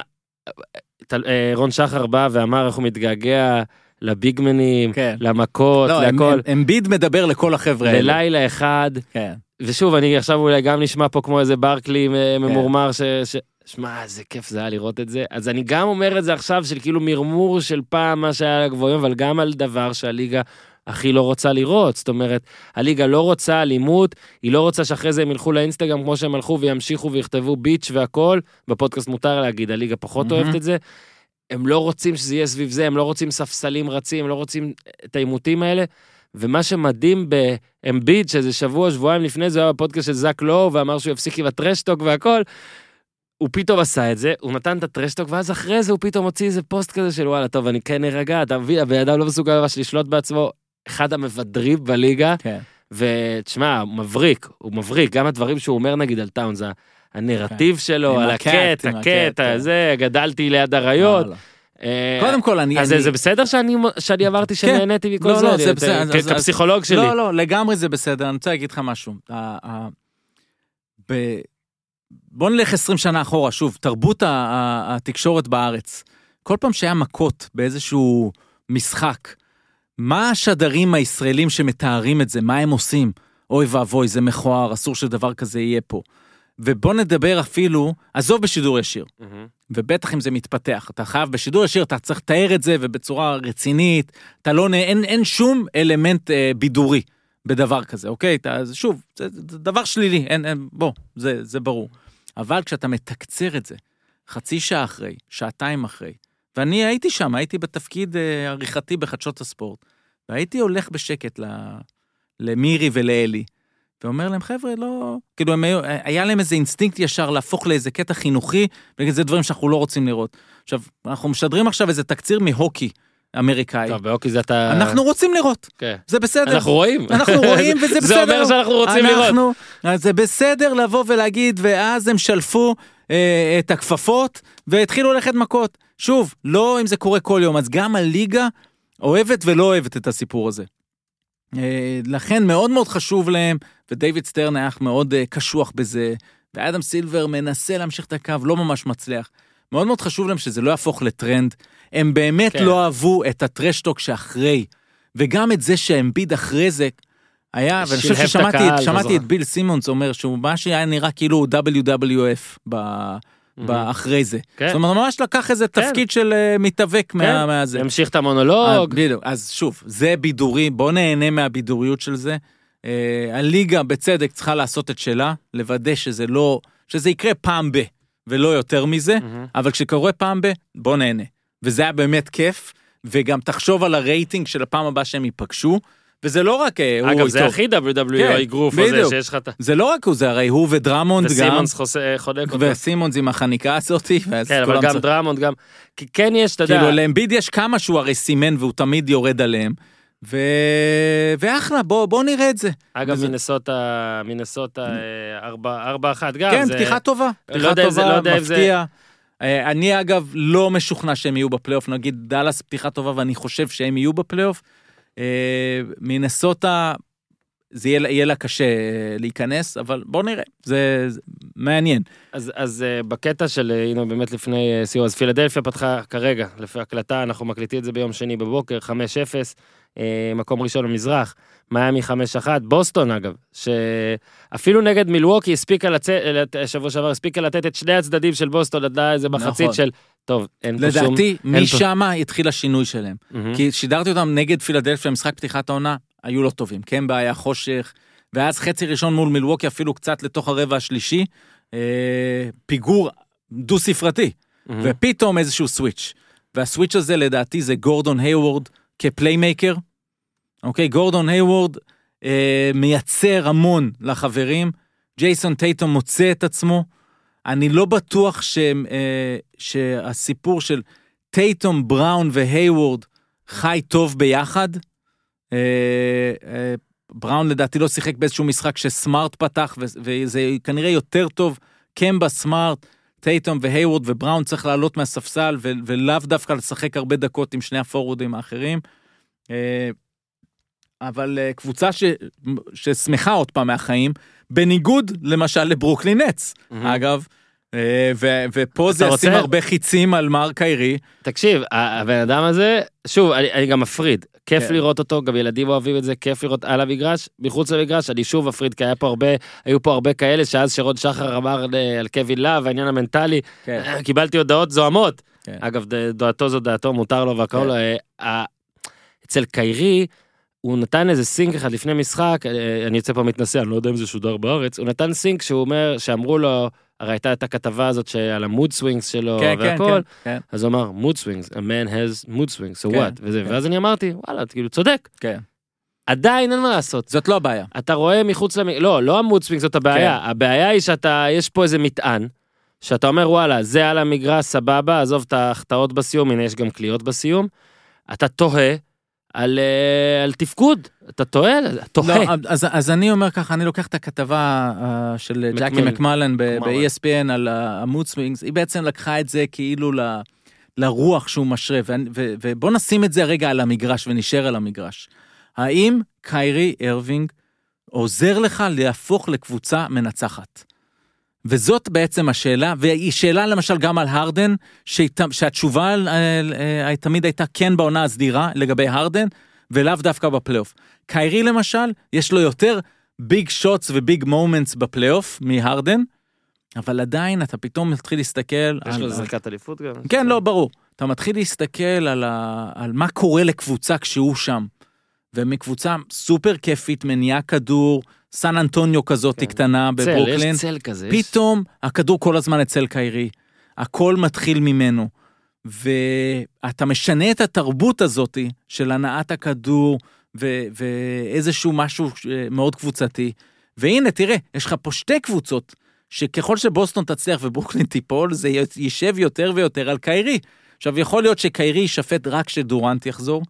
Speaker 1: רון שחר בא ואמר איך הוא מתגעגע לביגמנים
Speaker 3: כן.
Speaker 1: למכות
Speaker 3: לא,
Speaker 1: להכל
Speaker 3: הם- אמביד מדבר לכל החבר'ה האלה.
Speaker 1: בלילה אחד
Speaker 3: כן.
Speaker 1: ושוב אני עכשיו אולי גם נשמע פה כמו איזה ברקלי אה, ממורמר ש... ש... שמע איזה כיף זה היה לראות את זה אז אני גם אומר את זה עכשיו של כאילו מרמור של פעם מה שהיה לגבוהים אבל גם על דבר שהליגה הכי לא רוצה לראות זאת אומרת הליגה לא רוצה אלימות היא לא רוצה שאחרי זה הם ילכו לאינסטגרם כמו שהם הלכו וימשיכו ויכתבו ביץ' והכל בפודקאסט מותר להגיד הליגה פחות
Speaker 3: מהמם.
Speaker 1: אוהבת את זה. הם לא רוצים שזה יהיה סביב זה הם לא רוצים ספסלים רצים הם לא רוצים את העימותים האלה. ומה שמדהים באמביד שזה שבוע שבועיים לפני זה היה בפודקאסט של זאק לואו ואמר שהוא יפסיק עם הטרשטוק והכל. הוא פתאום עשה את זה הוא נתן את הטרשטוק ואז אחרי זה הוא פתאום הוציא איזה פוסט כזה של וואלה טוב אני כן ארגע אתה מבין הבן אדם לא מסוגל ממש לשלוט בעצמו אחד המבדרים בליגה
Speaker 3: כן.
Speaker 1: ותשמע מבריק הוא מבריק גם הדברים שהוא אומר נגיד על טאונס הנרטיב שלו
Speaker 3: עם
Speaker 1: על הקט הקט
Speaker 3: כן.
Speaker 1: הזה גדלתי ליד אריות. אה,
Speaker 3: קודם כל, אני...
Speaker 1: אז זה-
Speaker 3: אני-
Speaker 1: זה בסדר שאני שאני אמרתי
Speaker 3: כן.
Speaker 1: שנהניתי מכל
Speaker 3: לא,
Speaker 1: זה?
Speaker 3: לא, זה בסדר, אז- אז-
Speaker 1: כפסיכולוג שלי.
Speaker 3: לא, לא, לגמרי זה בסדר, אני רוצה להגיד לך משהו. ב- בוא נלך 20 שנה אחורה, שוב, תרבות התקשורת בארץ. כל פעם שהיה מכות באיזשהו משחק, מה השדרים הישראלים שמתארים את זה, מה הם עושים? אוי ואבוי, זה מכוער, אסור שדבר כזה יהיה פה. ובוא נדבר אפילו, עזוב בשידור ישיר,
Speaker 1: מהמם.
Speaker 3: ובטח אם זה מתפתח, אתה חייב בשידור ישיר, אתה צריך לתאר את זה ובצורה רצינית, אתה לא, אין, אין שום אלמנט אה, בידורי בדבר כזה, אוקיי? אתה, שוב, זה, זה דבר שלילי, אין, אין, בוא, זה, זה ברור. אבל כשאתה מתקצר את זה, חצי שעה אחרי, שעתיים אחרי, ואני הייתי שם, הייתי בתפקיד אה, עריכתי בחדשות הספורט, והייתי הולך בשקט ל, למירי ולאלי, ואומר להם, חבר'ה, לא... כאילו, הם היה להם איזה אינסטינקט ישר להפוך לאיזה קטע חינוכי, בגלל זה דברים שאנחנו לא רוצים לראות. עכשיו, אנחנו משדרים עכשיו איזה תקציר מהוקי אמריקאי.
Speaker 1: טוב, בהוקי זה אתה...
Speaker 3: אנחנו רוצים לראות,
Speaker 1: כן.
Speaker 3: זה בסדר.
Speaker 1: אנחנו רואים.
Speaker 3: אנחנו רואים וזה בסדר.
Speaker 1: זה אומר שאנחנו רוצים לראות.
Speaker 3: אנחנו, אז זה בסדר לבוא ולהגיד, ואז הם שלפו אה, את הכפפות והתחילו ללכת מכות. שוב, לא אם זה קורה כל יום, אז גם הליגה אוהבת ולא אוהבת את הסיפור הזה. אה, לכן מאוד מאוד חשוב להם, ודייוויד סטרן היה מאוד אה, קשוח בזה, ואדם סילבר מנסה להמשיך את הקו, לא ממש מצליח. מאוד מאוד חשוב להם שזה לא יהפוך לטרנד. הם באמת
Speaker 1: כן.
Speaker 3: לא אהבו את ה trash talk שאחרי, וגם את זה שאמביד אחרי זה היה, ואני חושב ששמעתי את, ביל סימונס אומר שהוא מה שהיה נראה כאילו WWF ב... באחרי זה.
Speaker 1: כן.
Speaker 3: זאת אומרת, ממש לקח איזה
Speaker 1: כן.
Speaker 3: תפקיד של אה, מתאבק מה-
Speaker 1: כן.
Speaker 3: מהזה.
Speaker 1: המשיך את המונולוג.
Speaker 3: בדיוק, אז שוב, זה בידורי, בוא נהנה מהבידוריות של זה. אה, הליגה בצדק צריכה לעשות את שלה, לוודא שזה לא, שזה יקרה פעם ב, ולא יותר מזה,
Speaker 1: מהמם.
Speaker 3: אבל כשקורה פעם ב, בוא נהנה. וזה היה באמת כיף, וגם תחשוב על הרייטינג של הפעם הבאה שהם ייפגשו, וזה לא רק אה, הוא
Speaker 1: אגב, זה. הכי WWE
Speaker 3: כן,
Speaker 1: האגרוף הזה
Speaker 3: בדיוק.
Speaker 1: שיש לך את ה...
Speaker 3: זה לא רק הוא, זה הרי הוא ודרמונד גם,
Speaker 1: וסימונס חוסה- חונק אותו.
Speaker 3: וסימונס עם החניקה הזאתי, ואז
Speaker 1: כן, אבל גם דרמונד גם... כי כן יש, אתה יודע...
Speaker 3: כאילו לאמביד יש כמה שהוא הרי סימן והוא תמיד יורד עליהם. ו... ואחלה, בוא, בוא נראה את זה.
Speaker 1: אגב,
Speaker 3: וזה-
Speaker 1: מינסוטה, מינסוטה אה, ארבע- ארבע אחת גם.
Speaker 3: כן,
Speaker 1: זה-
Speaker 3: פתיחה טובה.
Speaker 1: לא
Speaker 3: פתיחה
Speaker 1: יודע אם זה- לא
Speaker 3: טובה,
Speaker 1: אם זה-
Speaker 3: מפתיע. אה, אני אגב לא משוכנע שהם יהיו בפלייאוף, נגיד דאלאס פתיחה טובה ואני חושב שהם יהיו בפלייאוף. אה, מינסוטה, זה יהיה, יהיה לה קשה אה, להיכנס, אבל בוא נראה, זה, זה מעניין.
Speaker 1: אז, אז בקטע של, הנה באמת לפני סיום, אז פילדלפיה פתחה כרגע, לפי הקלטה, אנחנו מקליטים את זה ביום שני בבוקר, 5-0, uh, מקום ראשון במזרח, מיאמי 5-1, בוסטון אגב, שאפילו נגד מילווקי הספיקה לצאת, שבוע שעבר הספיקה לתת את שני הצדדים של בוסטון, עד איזה מחצית
Speaker 3: נכון.
Speaker 1: של, טוב, אין פה שום...
Speaker 3: לדעתי,
Speaker 1: אין פה-
Speaker 3: משם התחיל השינוי שלהם.
Speaker 1: מהמם.
Speaker 3: כי שידרתי אותם נגד פילדלפיה, משחק פתיחת העונה, היו לא טובים. קמבה היה חושך, ואז חצי ראשון מול מילווקי אפילו קצת לתוך הרבע השלישי, אה, פיגור דו-ספרתי,
Speaker 1: מהמם.
Speaker 3: ופתאום איזשהו סוויץ'. והסוויץ' הזה לדעתי זה גורדון היוורד כ playmaker. אוקיי, גורדון היוורד אה, מייצר המון לחברים, ג'ייסון טייטום מוצא את עצמו. אני לא בטוח ש, אה, שהסיפור של טייטום, בראון והיוורד חי טוב ביחד. אה, אה, בראון לדעתי לא שיחק באיזשהו משחק שסמארט פתח, וזה כנראה יותר טוב. קמבה, סמארט, טייטום והיוורד ובראון צריך לעלות מהספסל, ו- ולאו דווקא לשחק הרבה דקות עם שני הפורורדים האחרים. אה, אבל אה, קבוצה ש... ששמחה עוד פעם מהחיים, בניגוד למשל לברוקלין נץ,
Speaker 1: מהמם.
Speaker 3: אגב. אה, ו- ופה זה ישים
Speaker 1: רוצה?
Speaker 3: הרבה חיצים על מר קיירי.
Speaker 1: תקשיב, הבן אדם הזה, שוב, אני, אני גם מפריד. כיף
Speaker 3: כן.
Speaker 1: לראות אותו, גם ילדים אוהבים את זה, כיף לראות על המגרש, מחוץ למגרש, אני שוב מפריד, כי היה פה הרבה, היו פה הרבה כאלה, שאז שרון שחר אמר אה, על קווין להב, העניין המנטלי,
Speaker 3: כן.
Speaker 1: קיבלתי הודעות זוהמות.
Speaker 3: כן.
Speaker 1: אגב, דעתו זו דעתו, מותר לו והכל.
Speaker 3: כן.
Speaker 1: אה, אצל קיירי, הוא נתן איזה סינק אחד לפני משחק, אה, אני יוצא פה מתנשא, אני לא יודע אם זה שודר בארץ, הוא נתן סינק שהוא אומר, שאמרו לו, הרי הייתה את הכתבה הזאת שעל ה mood swings שלו
Speaker 3: כן, כן,
Speaker 1: והכל,
Speaker 3: כן, כן,
Speaker 1: אז הוא אמר, mood swings, a man has mood swings, so
Speaker 3: כן,
Speaker 1: what? וזה,
Speaker 3: כן.
Speaker 1: ואז אני אמרתי, וואלה, כאילו, צודק.
Speaker 3: כן.
Speaker 1: עדיין אין מה לעשות.
Speaker 3: זאת לא הבעיה.
Speaker 1: אתה רואה מחוץ למ... לא, לא ה mood swing זאת הבעיה.
Speaker 3: כן.
Speaker 1: הבעיה היא שאתה, יש פה איזה מטען, שאתה אומר, וואלה, זה על המגרש, סבבה, עזוב את ההחטאות בסיום, הנה יש גם קליעות בסיום. אתה תוהה על, אה, על תפקוד, אתה טועה, תוהה.
Speaker 3: לא, אז, אז אני אומר ככה, אני לוקח את הכתבה uh, של ג'קי
Speaker 1: מקמל-
Speaker 3: ב-
Speaker 1: מקמלן.
Speaker 3: ב-ESPN על ה mood swings, היא בעצם לקחה את זה כאילו ל, לרוח שהוא משרה, ו- ו- ובוא נשים את זה רגע על המגרש ונשאר על המגרש. האם קיירי ארווינג עוזר לך להפוך לקבוצה מנצחת? וזאת בעצם השאלה, והיא שאלה למשל גם על הרדן, שהת- שהתשובה אה, אה, תמיד הייתה כן בעונה הסדירה לגבי הרדן, ולאו דווקא בפלייאוף. קיירי למשל, יש לו יותר big shots ו big moments בפלייאוף מהרדן, אבל עדיין אתה פתאום מתחיל להסתכל
Speaker 1: יש
Speaker 3: על...
Speaker 1: לו זריקת אליפות גם.
Speaker 3: כן, לא, ברור. אתה מתחיל להסתכל על, ה... על מה קורה לקבוצה כשהוא שם. ומקבוצה סופר כיפית, מניעה כדור, סן אנטוניו כזאת
Speaker 1: כן.
Speaker 3: קטנה
Speaker 1: צל,
Speaker 3: בברוקלין.
Speaker 1: יש צל כזה. יש-
Speaker 3: פתאום הכדור כל הזמן אצל קיירי, הכל מתחיל ממנו, ואתה משנה את התרבות הזאת של הנעת הכדור ו- ואיזשהו משהו ש- מאוד קבוצתי, והנה תראה, יש לך פה שתי קבוצות, שככל שבוסטון תצליח וברוקלין תיפול, זה יישב יותר ויותר על קיירי. עכשיו, יכול להיות שקיירי יישפט רק כשדורנט יחזור,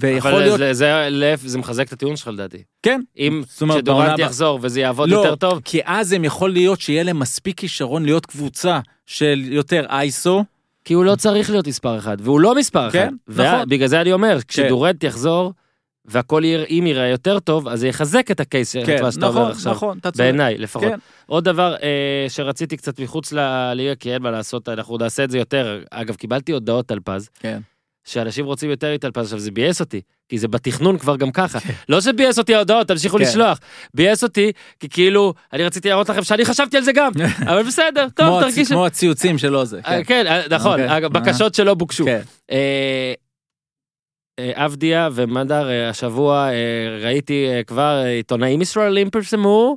Speaker 3: ויכול
Speaker 1: אבל
Speaker 3: להיות...
Speaker 1: זה, זה, להפ- זה מחזק את הטיעון שלך לדעתי.
Speaker 3: כן,
Speaker 1: אם
Speaker 3: הבאה-
Speaker 1: יחזור וזה יעבוד
Speaker 3: לא,
Speaker 1: יותר טוב,
Speaker 3: כי אז הם יכול להיות שיהיה להם מספיק כישרון להיות קבוצה של יותר אייסו,
Speaker 1: כי הוא לא צריך להיות מספר אחד, והוא לא מספר
Speaker 3: כן,
Speaker 1: אחד.
Speaker 3: נכון.
Speaker 1: בגלל זה אני אומר, כשדורנט יחזור, והכל יראה, אם יראה יותר טוב, אז זה יחזק את הקייס
Speaker 3: כן,
Speaker 1: שאתה אומר
Speaker 3: נכון,
Speaker 1: עכשיו.
Speaker 3: נכון, צודק.
Speaker 1: בעיניי, לפחות.
Speaker 3: כן.
Speaker 1: עוד דבר אה, שרציתי קצת מחוץ לליגה, כי אין מה לעשות, אנחנו נעשה את זה יותר. אגב, קיבלתי הודעות טלפז,
Speaker 3: כן.
Speaker 1: שאנשים רוצים יותר מטלפז, עכשיו זה ביאס אותי, כי זה בתכנון כבר גם ככה. לא שביאס אותי ההודעות, תמשיכו
Speaker 3: כן.
Speaker 1: לשלוח. ביאס אותי, כי כאילו, אני רציתי להראות לכם שאני חשבתי על זה גם, אבל בסדר, טוב, תרגישו.
Speaker 3: כמו הציוצים שלו זה,
Speaker 1: אה,
Speaker 3: כן.
Speaker 1: כן, אה, נכון,
Speaker 3: אוקיי.
Speaker 1: אגב, בקשות שלא בוקשו.
Speaker 3: כן.
Speaker 1: אה, אבדיה ומדר השבוע ראיתי כבר עיתונאים ישראלים פרסמו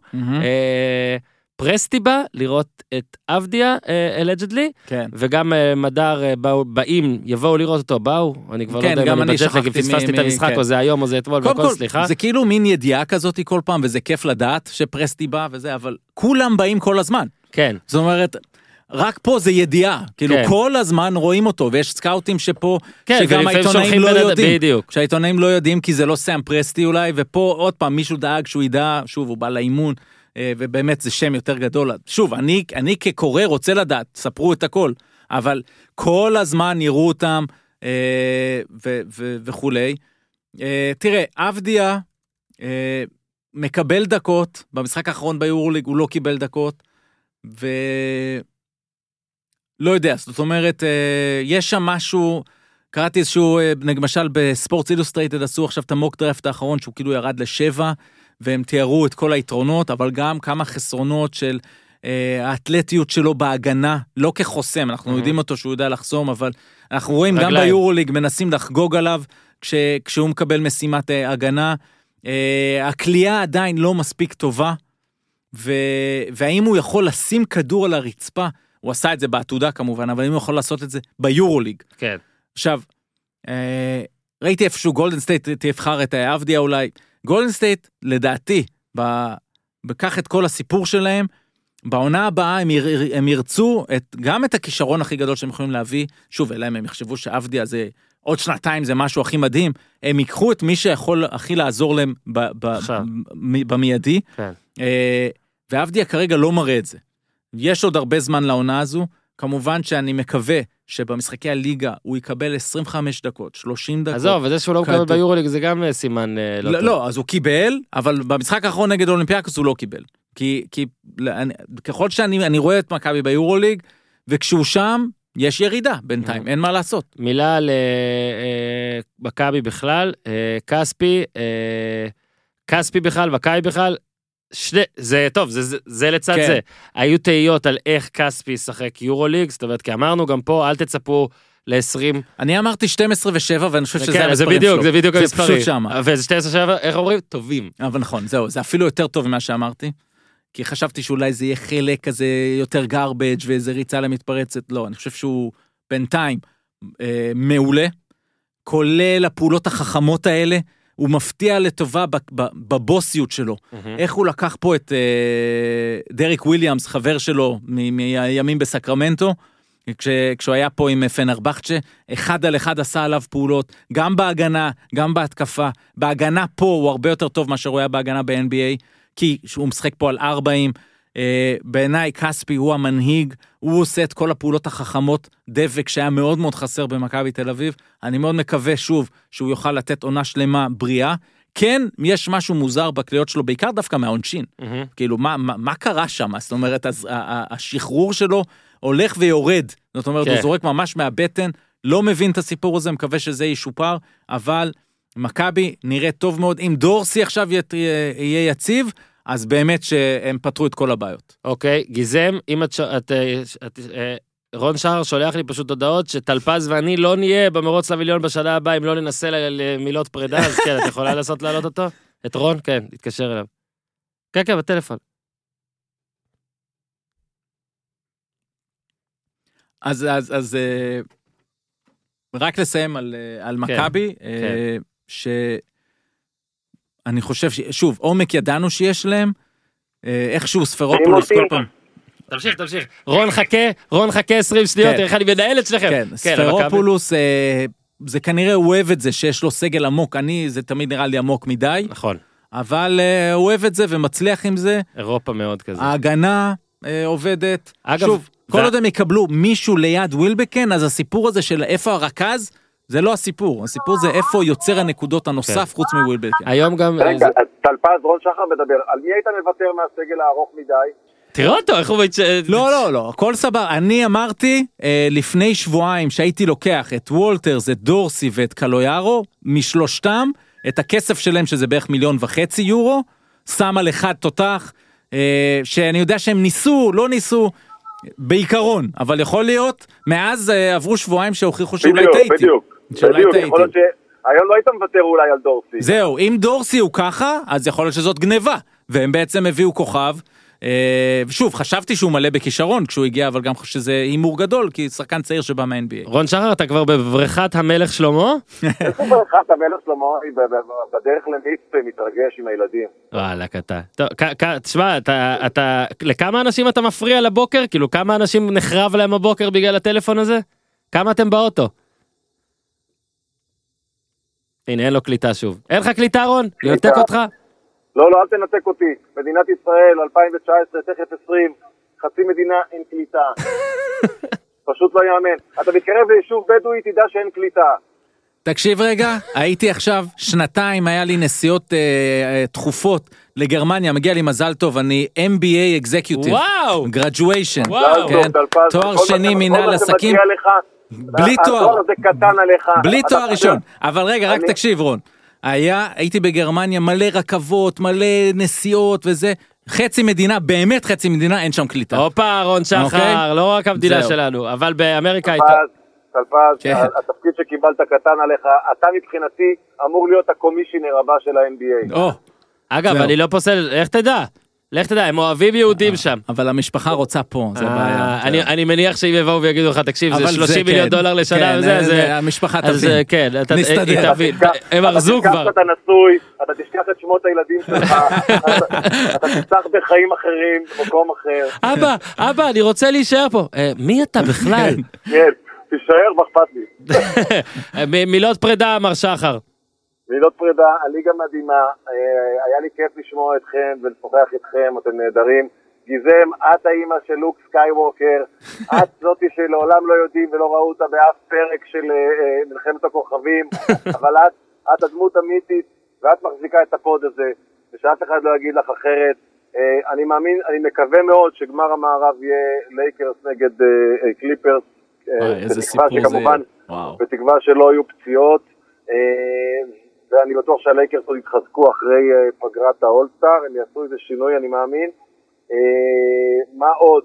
Speaker 1: אה, פרסטיבה לראות את אבדיה אלג'דלי
Speaker 3: כן.
Speaker 1: וגם אה, מדר אה, באו- באים יבואו לראות אותו באו אני כבר לא
Speaker 3: כן,
Speaker 1: יודע אם אני בג'טלג אם פספסתי את המשחק
Speaker 3: כן.
Speaker 1: או זה היום או זה אתמול והכל
Speaker 3: כל,
Speaker 1: סליחה.
Speaker 3: זה כאילו מין ידיעה כזאת כל פעם, וזה כיף לדעת שפרסטי בא וזה, אבל כולם באים כל הזמן.
Speaker 1: כן
Speaker 3: זאת אומרת, רק פה זה ידיעה, כאילו
Speaker 1: כן.
Speaker 3: כל הזמן רואים אותו, ויש סקאוטים שפה,
Speaker 1: כן
Speaker 3: שגם העיתונאים לא
Speaker 1: אדם-
Speaker 3: יודעים.
Speaker 1: בדיוק
Speaker 3: שהעיתונאים לא יודעים כי זה לא סאם פרסטי אולי, ופה עוד פעם מישהו דאג שהוא ידע, שוב, הוא בא לאימון, אה, ובאמת זה שם יותר גדול. שוב, אני, אני כקורא רוצה לדעת, ספרו את הכל, אבל כל הזמן יראו אותם אה, ו- ו- וכולי. אה, תראה, אבדיה אה, מקבל דקות, במשחק האחרון ביורוליג הוא לא קיבל דקות, ו... לא יודע, זאת אומרת, אה, יש שם משהו, קראתי איזשהו, אה, למשל בספורט אילוסטרייטד עשו עכשיו את המוק דרפט האחרון שהוא כאילו ירד לשבע, והם תיארו את כל היתרונות, אבל גם כמה חסרונות של אה, האתלטיות שלו בהגנה, לא כחוסם, אנחנו
Speaker 1: Mhm.
Speaker 3: יודעים אותו שהוא יודע לחסום, אבל אנחנו רואים גם
Speaker 1: רגליים.
Speaker 3: ביורוליג מנסים לחגוג עליו כש, כשהוא מקבל משימת אה, הגנה. אה, הכלייה עדיין לא מספיק טובה, ו, והאם הוא יכול לשים כדור על הרצפה, הוא עשה את זה בעתודה כמובן, אבל אם הוא יכול לעשות את זה ביורוליג.
Speaker 1: כן.
Speaker 3: עכשיו, אה, ראיתי איפשהו גולדן סטייט תבחר את אבדיה אולי. גולדן סטייט, לדעתי, ב- בקח את כל הסיפור שלהם, בעונה הבאה הם, יר, הם ירצו את, גם את הכישרון הכי גדול שהם יכולים להביא, שוב, אלא אם הם יחשבו שאבדיה זה עוד שנתיים זה משהו הכי מדהים, הם ייקחו את מי שיכול הכי לעזור להם ב, ב. ב, במיידי,
Speaker 1: כן.
Speaker 3: אה, ואבדיה כרגע לא מראה את זה. יש עוד הרבה זמן לעונה הזו, כמובן שאני מקווה שבמשחקי הליגה הוא יקבל 25 דקות, 30 דקות.
Speaker 1: עזוב, וזה שהוא לא מקבל. ביורוליג זה גם אה, סימן אה, לא
Speaker 3: לא,
Speaker 1: טוב.
Speaker 3: לא, אז הוא קיבל, אבל במשחק האחרון נגד אולימפיאקוס הוא לא קיבל. כי, כי אני, ככל שאני אני רואה את מכבי ביורוליג, וכשהוא שם, יש ירידה בינתיים, אין מה לעשות.
Speaker 1: מילה על אה, אה, מכבי בכלל, אה, כספי, אה, כספי בכלל, מכבי בכלל, שני, זה טוב, זה, זה, זה לצד
Speaker 3: כן.
Speaker 1: זה. היו תהיות על איך כספי ישחק יורוליג, זאת אומרת, כי אמרנו גם פה, אל תצפו ל-20.
Speaker 3: אני אמרתי 12 ו-7, ואני חושב שזה
Speaker 1: כן, זה
Speaker 3: המספרים
Speaker 1: בדיוק,
Speaker 3: שלו.
Speaker 1: זה בדיוק
Speaker 3: זה
Speaker 1: המספרים.
Speaker 3: פשוט שמה.
Speaker 1: וזה 12 שבע, איך אומרים? טובים.
Speaker 3: אבל נכון, זהו, זה אפילו יותר טוב ממה שאמרתי. כי חשבתי שאולי זה יהיה חלק כזה יותר garbage ואיזה ריצה למתפרצת, לא, אני חושב שהוא בינתיים אה, מעולה, כולל הפעולות החכמות האלה, הוא מפתיע לטובה בבוסיות שלו. Mm-hmm. איך הוא לקח פה את אה, וויליאמס, חבר שלו מהימים בסקרמנטו, כש, כשהוא היה פה עם אה, פנרבחצ'ה, אחד על אחד עשה עליו פעולות, גם בהגנה, גם בהתקפה. בהגנה פה הוא הרבה יותר טוב מאשר הוא היה בהגנה ב-NBA, כי הוא משחק פה על 40, בעיניי כספי הוא המנהיג, הוא עושה את כל הפעולות החכמות, דבק שהיה מאוד מאוד חסר במכבי תל אביב. אני מאוד מקווה שוב שהוא יוכל לתת עונה שלמה בריאה. כן, יש משהו מוזר בקליעות שלו, בעיקר דווקא מהעונשין.
Speaker 1: מהמם.
Speaker 3: כאילו, מה, מה, מה קרה שם? זאת אומרת, אז, ה- ה- השחרור שלו הולך ויורד. זאת אומרת,
Speaker 1: כן.
Speaker 3: הוא זורק ממש מהבטן, לא מבין את הסיפור הזה, מקווה שזה ישופר, אבל מכבי נראה טוב מאוד. אם דורסי עכשיו יהיה יציב, אז באמת שהם פתרו את כל הבעיות.
Speaker 1: אוקיי, גיזם, אם את, את, אה, את אה, רון שחר שולח לי פשוט הודעות שטלפז ואני לא נהיה במרוץ למיליון בשנה הבאה אם לא ננסה למילות פרידה, אז כן, את יכולה לנסות להעלות אותו? את רון? כן, תתקשר אליו. כן, כן, בטלפון.
Speaker 3: אז, אז, אז אה, רק לסיים על, על
Speaker 1: כן,
Speaker 3: מכבי, אה, שאני חושב, ש... שוב, עומק ידענו שיש להם, אה, איכשהו ספרופולוס כל. פעם,
Speaker 1: תמשיך, תמשיך. רון חכה, רון חכה 20 שניות,
Speaker 3: כן.
Speaker 1: איך אני מנהל אצלכם.
Speaker 3: כן, ספרופולוס, אה, זה כנראה הוא אוהב את זה שיש לו סגל עמוק, אני, זה תמיד נראה לי עמוק מדי,
Speaker 1: נכון,
Speaker 3: אבל אה, הוא אוהב את זה ומצליח עם זה,
Speaker 1: אירופה מאוד כזה.
Speaker 3: ההגנה אה, עובדת,
Speaker 1: אגב,
Speaker 3: שוב, כל עוד הם יקבלו מישהו ליד ווילבקן, אז הסיפור הזה של איפה הרכז, זה לא הסיפור, הסיפור זה איפה יוצר הנקודות הנוסף חוץ מווילבקן.
Speaker 1: היום גם...
Speaker 4: רגע, טלפז, רון שחר מדבר, על מי היית מוותר מהסגל הארוך מדי?
Speaker 1: תראה אותו, איך הוא...
Speaker 3: לא, לא, לא, הכל סבבה. אני אמרתי אה, לפני שבועיים שהייתי לוקח את וולטרס, את דורסי ואת קלויארו, משלושתם, את הכסף שלהם, שזה בערך מיליון וחצי יורו, שם על אחד תותח, אה, שאני יודע שהם ניסו, לא ניסו, בעיקרון, אבל יכול להיות, מאז אה, עברו שבועיים שהוכיחו שאולי
Speaker 4: בדיוק,
Speaker 3: טעיתי.
Speaker 4: בדיוק. בדיוק,
Speaker 3: טעיתי.
Speaker 4: יכול להיות שהיום לא היית מוותר אולי על דורסי.
Speaker 3: זהו, אם דורסי הוא ככה, אז יכול להיות שזאת גניבה, והם בעצם הביאו כוכב. אה, ושוב, חשבתי שהוא מלא בכישרון כשהוא הגיע, אבל גם חושב שזה הימור גדול, כי שחקן צעיר שבא מה-NBA.
Speaker 1: רון שחר, אתה כבר בבריכת המלך שלמה?
Speaker 4: איפה ברכת המלך שלמה, היא בדרך למיץ מתרגש עם הילדים.
Speaker 1: וואלכ אתה. טוב, כ- כ- תשמע, אתה, לכמה אנשים אתה מפריע לבוקר? כאילו, כמה אנשים נחרב להם הבוקר בגלל הטלפון הזה? כמה אתם באוטו? הנה, אין לו קליטה שוב. אין לך קליטה, רון? לנתק אותך?
Speaker 4: לא, לא, אל תנתק אותי. מדינת ישראל, 2019, תכף 20, חצי מדינה עם קליטה. פשוט לא יאמן. אתה מתקרב ליישוב בדואי, תדע שאין קליטה.
Speaker 3: תקשיב רגע, הייתי עכשיו שנתיים, היה לי נסיעות אה, אה, תכופות לגרמניה, מגיע לי מזל טוב, אני MBA Executive.
Speaker 1: וואו!
Speaker 3: graduation.
Speaker 1: וואו.
Speaker 3: כן,
Speaker 4: טלפז,
Speaker 3: תואר
Speaker 4: כל
Speaker 3: שני מנהל עסקים, בלי תואר.
Speaker 4: התואר הזה קטן עליך.
Speaker 3: בלי תואר ראשון. אבל רגע, רק
Speaker 4: אני-
Speaker 3: תקשיב רון. היה, הייתי בגרמניה, מלא רכבות, מלא נסיעות וזה. חצי מדינה, באמת חצי מדינה, אין שם קליטה.
Speaker 1: הופה, רון שחר,
Speaker 3: אוקיי.
Speaker 1: לא רק המדינה
Speaker 3: זהו.
Speaker 1: שלנו, אבל באמריקה הייתה...
Speaker 4: טלפז, טלפז,
Speaker 3: כן.
Speaker 4: התפקיד שקיבלת קטן עליך, אתה מבחינתי אמור להיות הקומישיונר הבא של ה-NBA.
Speaker 3: או,
Speaker 1: אגב,
Speaker 3: זהו.
Speaker 1: אני לא פוסל, לך תדע. לך תדע, הם אוהבים יהודים שם.
Speaker 3: אבל המשפחה רוצה פה, זה
Speaker 1: אה,
Speaker 3: בעיה.
Speaker 1: אני- אני מניח שאם יבואו ויגידו לך, תקשיב, זה
Speaker 3: אבל
Speaker 1: 30
Speaker 3: כן,
Speaker 1: מיליון דולר לשנה
Speaker 3: כן,
Speaker 1: וזה, אז...
Speaker 3: זה- המשפחה
Speaker 1: אז
Speaker 3: תבין.
Speaker 1: אה, כן, אתה-
Speaker 3: נסתדר.
Speaker 4: אתה
Speaker 1: תבין.
Speaker 4: תשכח-
Speaker 1: הם
Speaker 4: אתה
Speaker 1: ארזו
Speaker 4: תשכח
Speaker 1: כבר.
Speaker 4: שאתה נשוי, אתה תשכח את שמות הילדים שלך, אתה- אתה תפתח בחיים אחרים, במקום אחר.
Speaker 1: אבא, אבא, אני רוצה להישאר פה. אה, מי אתה בכלל?
Speaker 4: כן, תישאר, מה אכפת לי.
Speaker 1: מילות פרידה, מר שחר.
Speaker 4: מילות פרידה, הליגה מדהימה, אה, היה לי כיף לשמוע אתכם ולשוחח איתכם, אתם נהדרים. גיזם, את האימא של לוק סקייווקר, את זאתי שלעולם לא יודעים ולא ראו אותה באף פרק של אה, אה, מלחמת הכוכבים, אבל את, את הדמות המיתית, ואת מחזיקה את הפוד הזה, ושאף אחד לא יגיד לך אחרת. אני מאמין, אני מקווה מאוד שגמר המערב יהיה לייקרס נגד קליפרס.
Speaker 3: איזה סיפור זה יהיה.
Speaker 4: בתקווה שלא יהיו פציעות. אה, ואני בטוח שהלייקרס עוד יתחזקו אחרי אה, פגרת האולסטאר, הם יעשו איזה שינוי, אני מאמין. אה, מה עוד?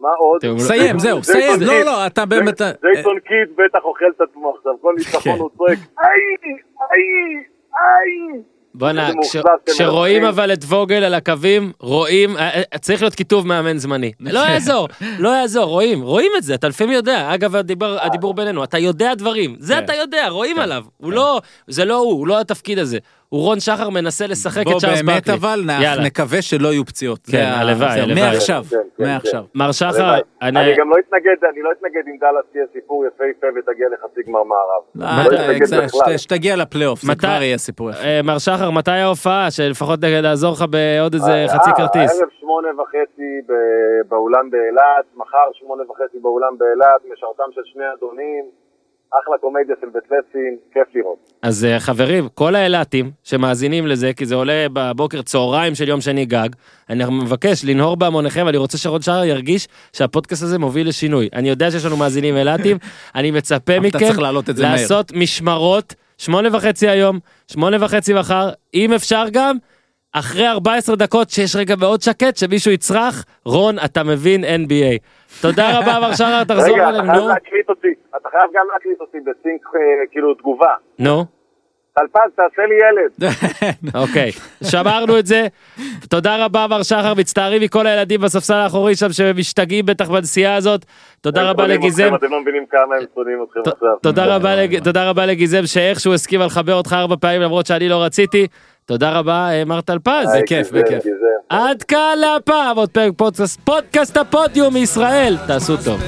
Speaker 4: מה עוד?
Speaker 3: סיים, זהו,
Speaker 4: ג'ייסון
Speaker 3: סיים. לא. לא, אתה באמת... אה,
Speaker 4: ג'ייסון קיד בטח אוכל את עצמו עכשיו, כל ניצחון
Speaker 3: כן.
Speaker 4: הוא צועק, איי, איי, איי.
Speaker 1: בואנה, כשרואים. אבל את ווגל על הקווים, רואים, אה, אה, צריך להיות כיתוב מאמן זמני. לא יעזור, לא יעזור, רואים, רואים את זה, אתה לפעמים יודע. אגב, הדיבר- הדיבור בינינו, אתה יודע דברים, זה
Speaker 3: כן.
Speaker 1: אתה יודע, רואים עליו. הוא לא, זה לא הוא, הוא לא התפקיד הזה. רון שחר מנסה לשחק
Speaker 3: בוא
Speaker 1: את צ'ארלס
Speaker 3: באמת
Speaker 1: ברקלי.
Speaker 3: אבל נ-
Speaker 1: יאללה.
Speaker 3: נקווה שלא יהיו פציעות.
Speaker 1: כן, הלוואי, הלוואי.
Speaker 3: מעכשיו,
Speaker 4: כן, כן,
Speaker 3: מעכשיו.
Speaker 1: מר שחר. אני...
Speaker 4: אני גם לא אתנגד, אני לא אתנגד אם דאלאס תהיה סיפור יפהפה ותגיע לחצי גמר מערב.
Speaker 3: לא,
Speaker 4: לא אתנגד בכלל.
Speaker 3: שת- שתגיע לפלייאוף, זה כבר יהיה סיפור יפה.
Speaker 1: אה, מר שחר, מתי ההופעה? שלפחות לעזור לך בעוד איזה
Speaker 4: אה,
Speaker 1: חצי כרטיס.
Speaker 4: הערב שמונה וחצי ב- באולם באילת, מחר שמונה וחצי באולם באילת, משרתם של שני אדונים, אחלה קומדיה של בית לסין, כיף לראות.
Speaker 1: אז אה, חברים, כל האילתים שמאזינים לזה, כי זה עולה בבוקר צהריים של יום שני גג, אני מבקש לנהור בהמוניכם, אני רוצה שרון שער ירגיש שהפודקאסט הזה מוביל לשינוי. אני יודע שיש לנו מאזינים אילתים, אני מצפה מכם. לעשות משמרות, שמונה וחצי היום, שמונה וחצי מחר, אם אפשר גם, אחרי 14 דקות שיש רגע מאוד שקט, שמישהו יצרח, רון, אתה מבין NBA. תודה רבה, מר שחר, תחזור
Speaker 4: רגע, אתה
Speaker 1: אלינו,
Speaker 4: חייב. להקליט אותי, אתה חייב גם להקליט אותי בסינק, אה, כאילו, תגובה.
Speaker 1: נו.
Speaker 4: טלפז, תעשה לי ילד.
Speaker 1: אוקיי, שמרנו את זה. תודה רבה, מר שחר, מצטערים מכל הילדים בספסל האחורי שם שמשתגעים בטח בנסיעה הזאת. תודה רבה לגיזם. תודה רבה לגיזם שאיכשהו הסכימה לחבר אותך ארבע פעמים למרות שאני לא רציתי. תודה רבה, אה, מר טלפז.
Speaker 3: זה
Speaker 4: כיף,
Speaker 3: בכיף.
Speaker 1: עד כאן להפעם, עוד פרק פודקאסט, פודקאסט הפודיום מישראל. תעשו טוב.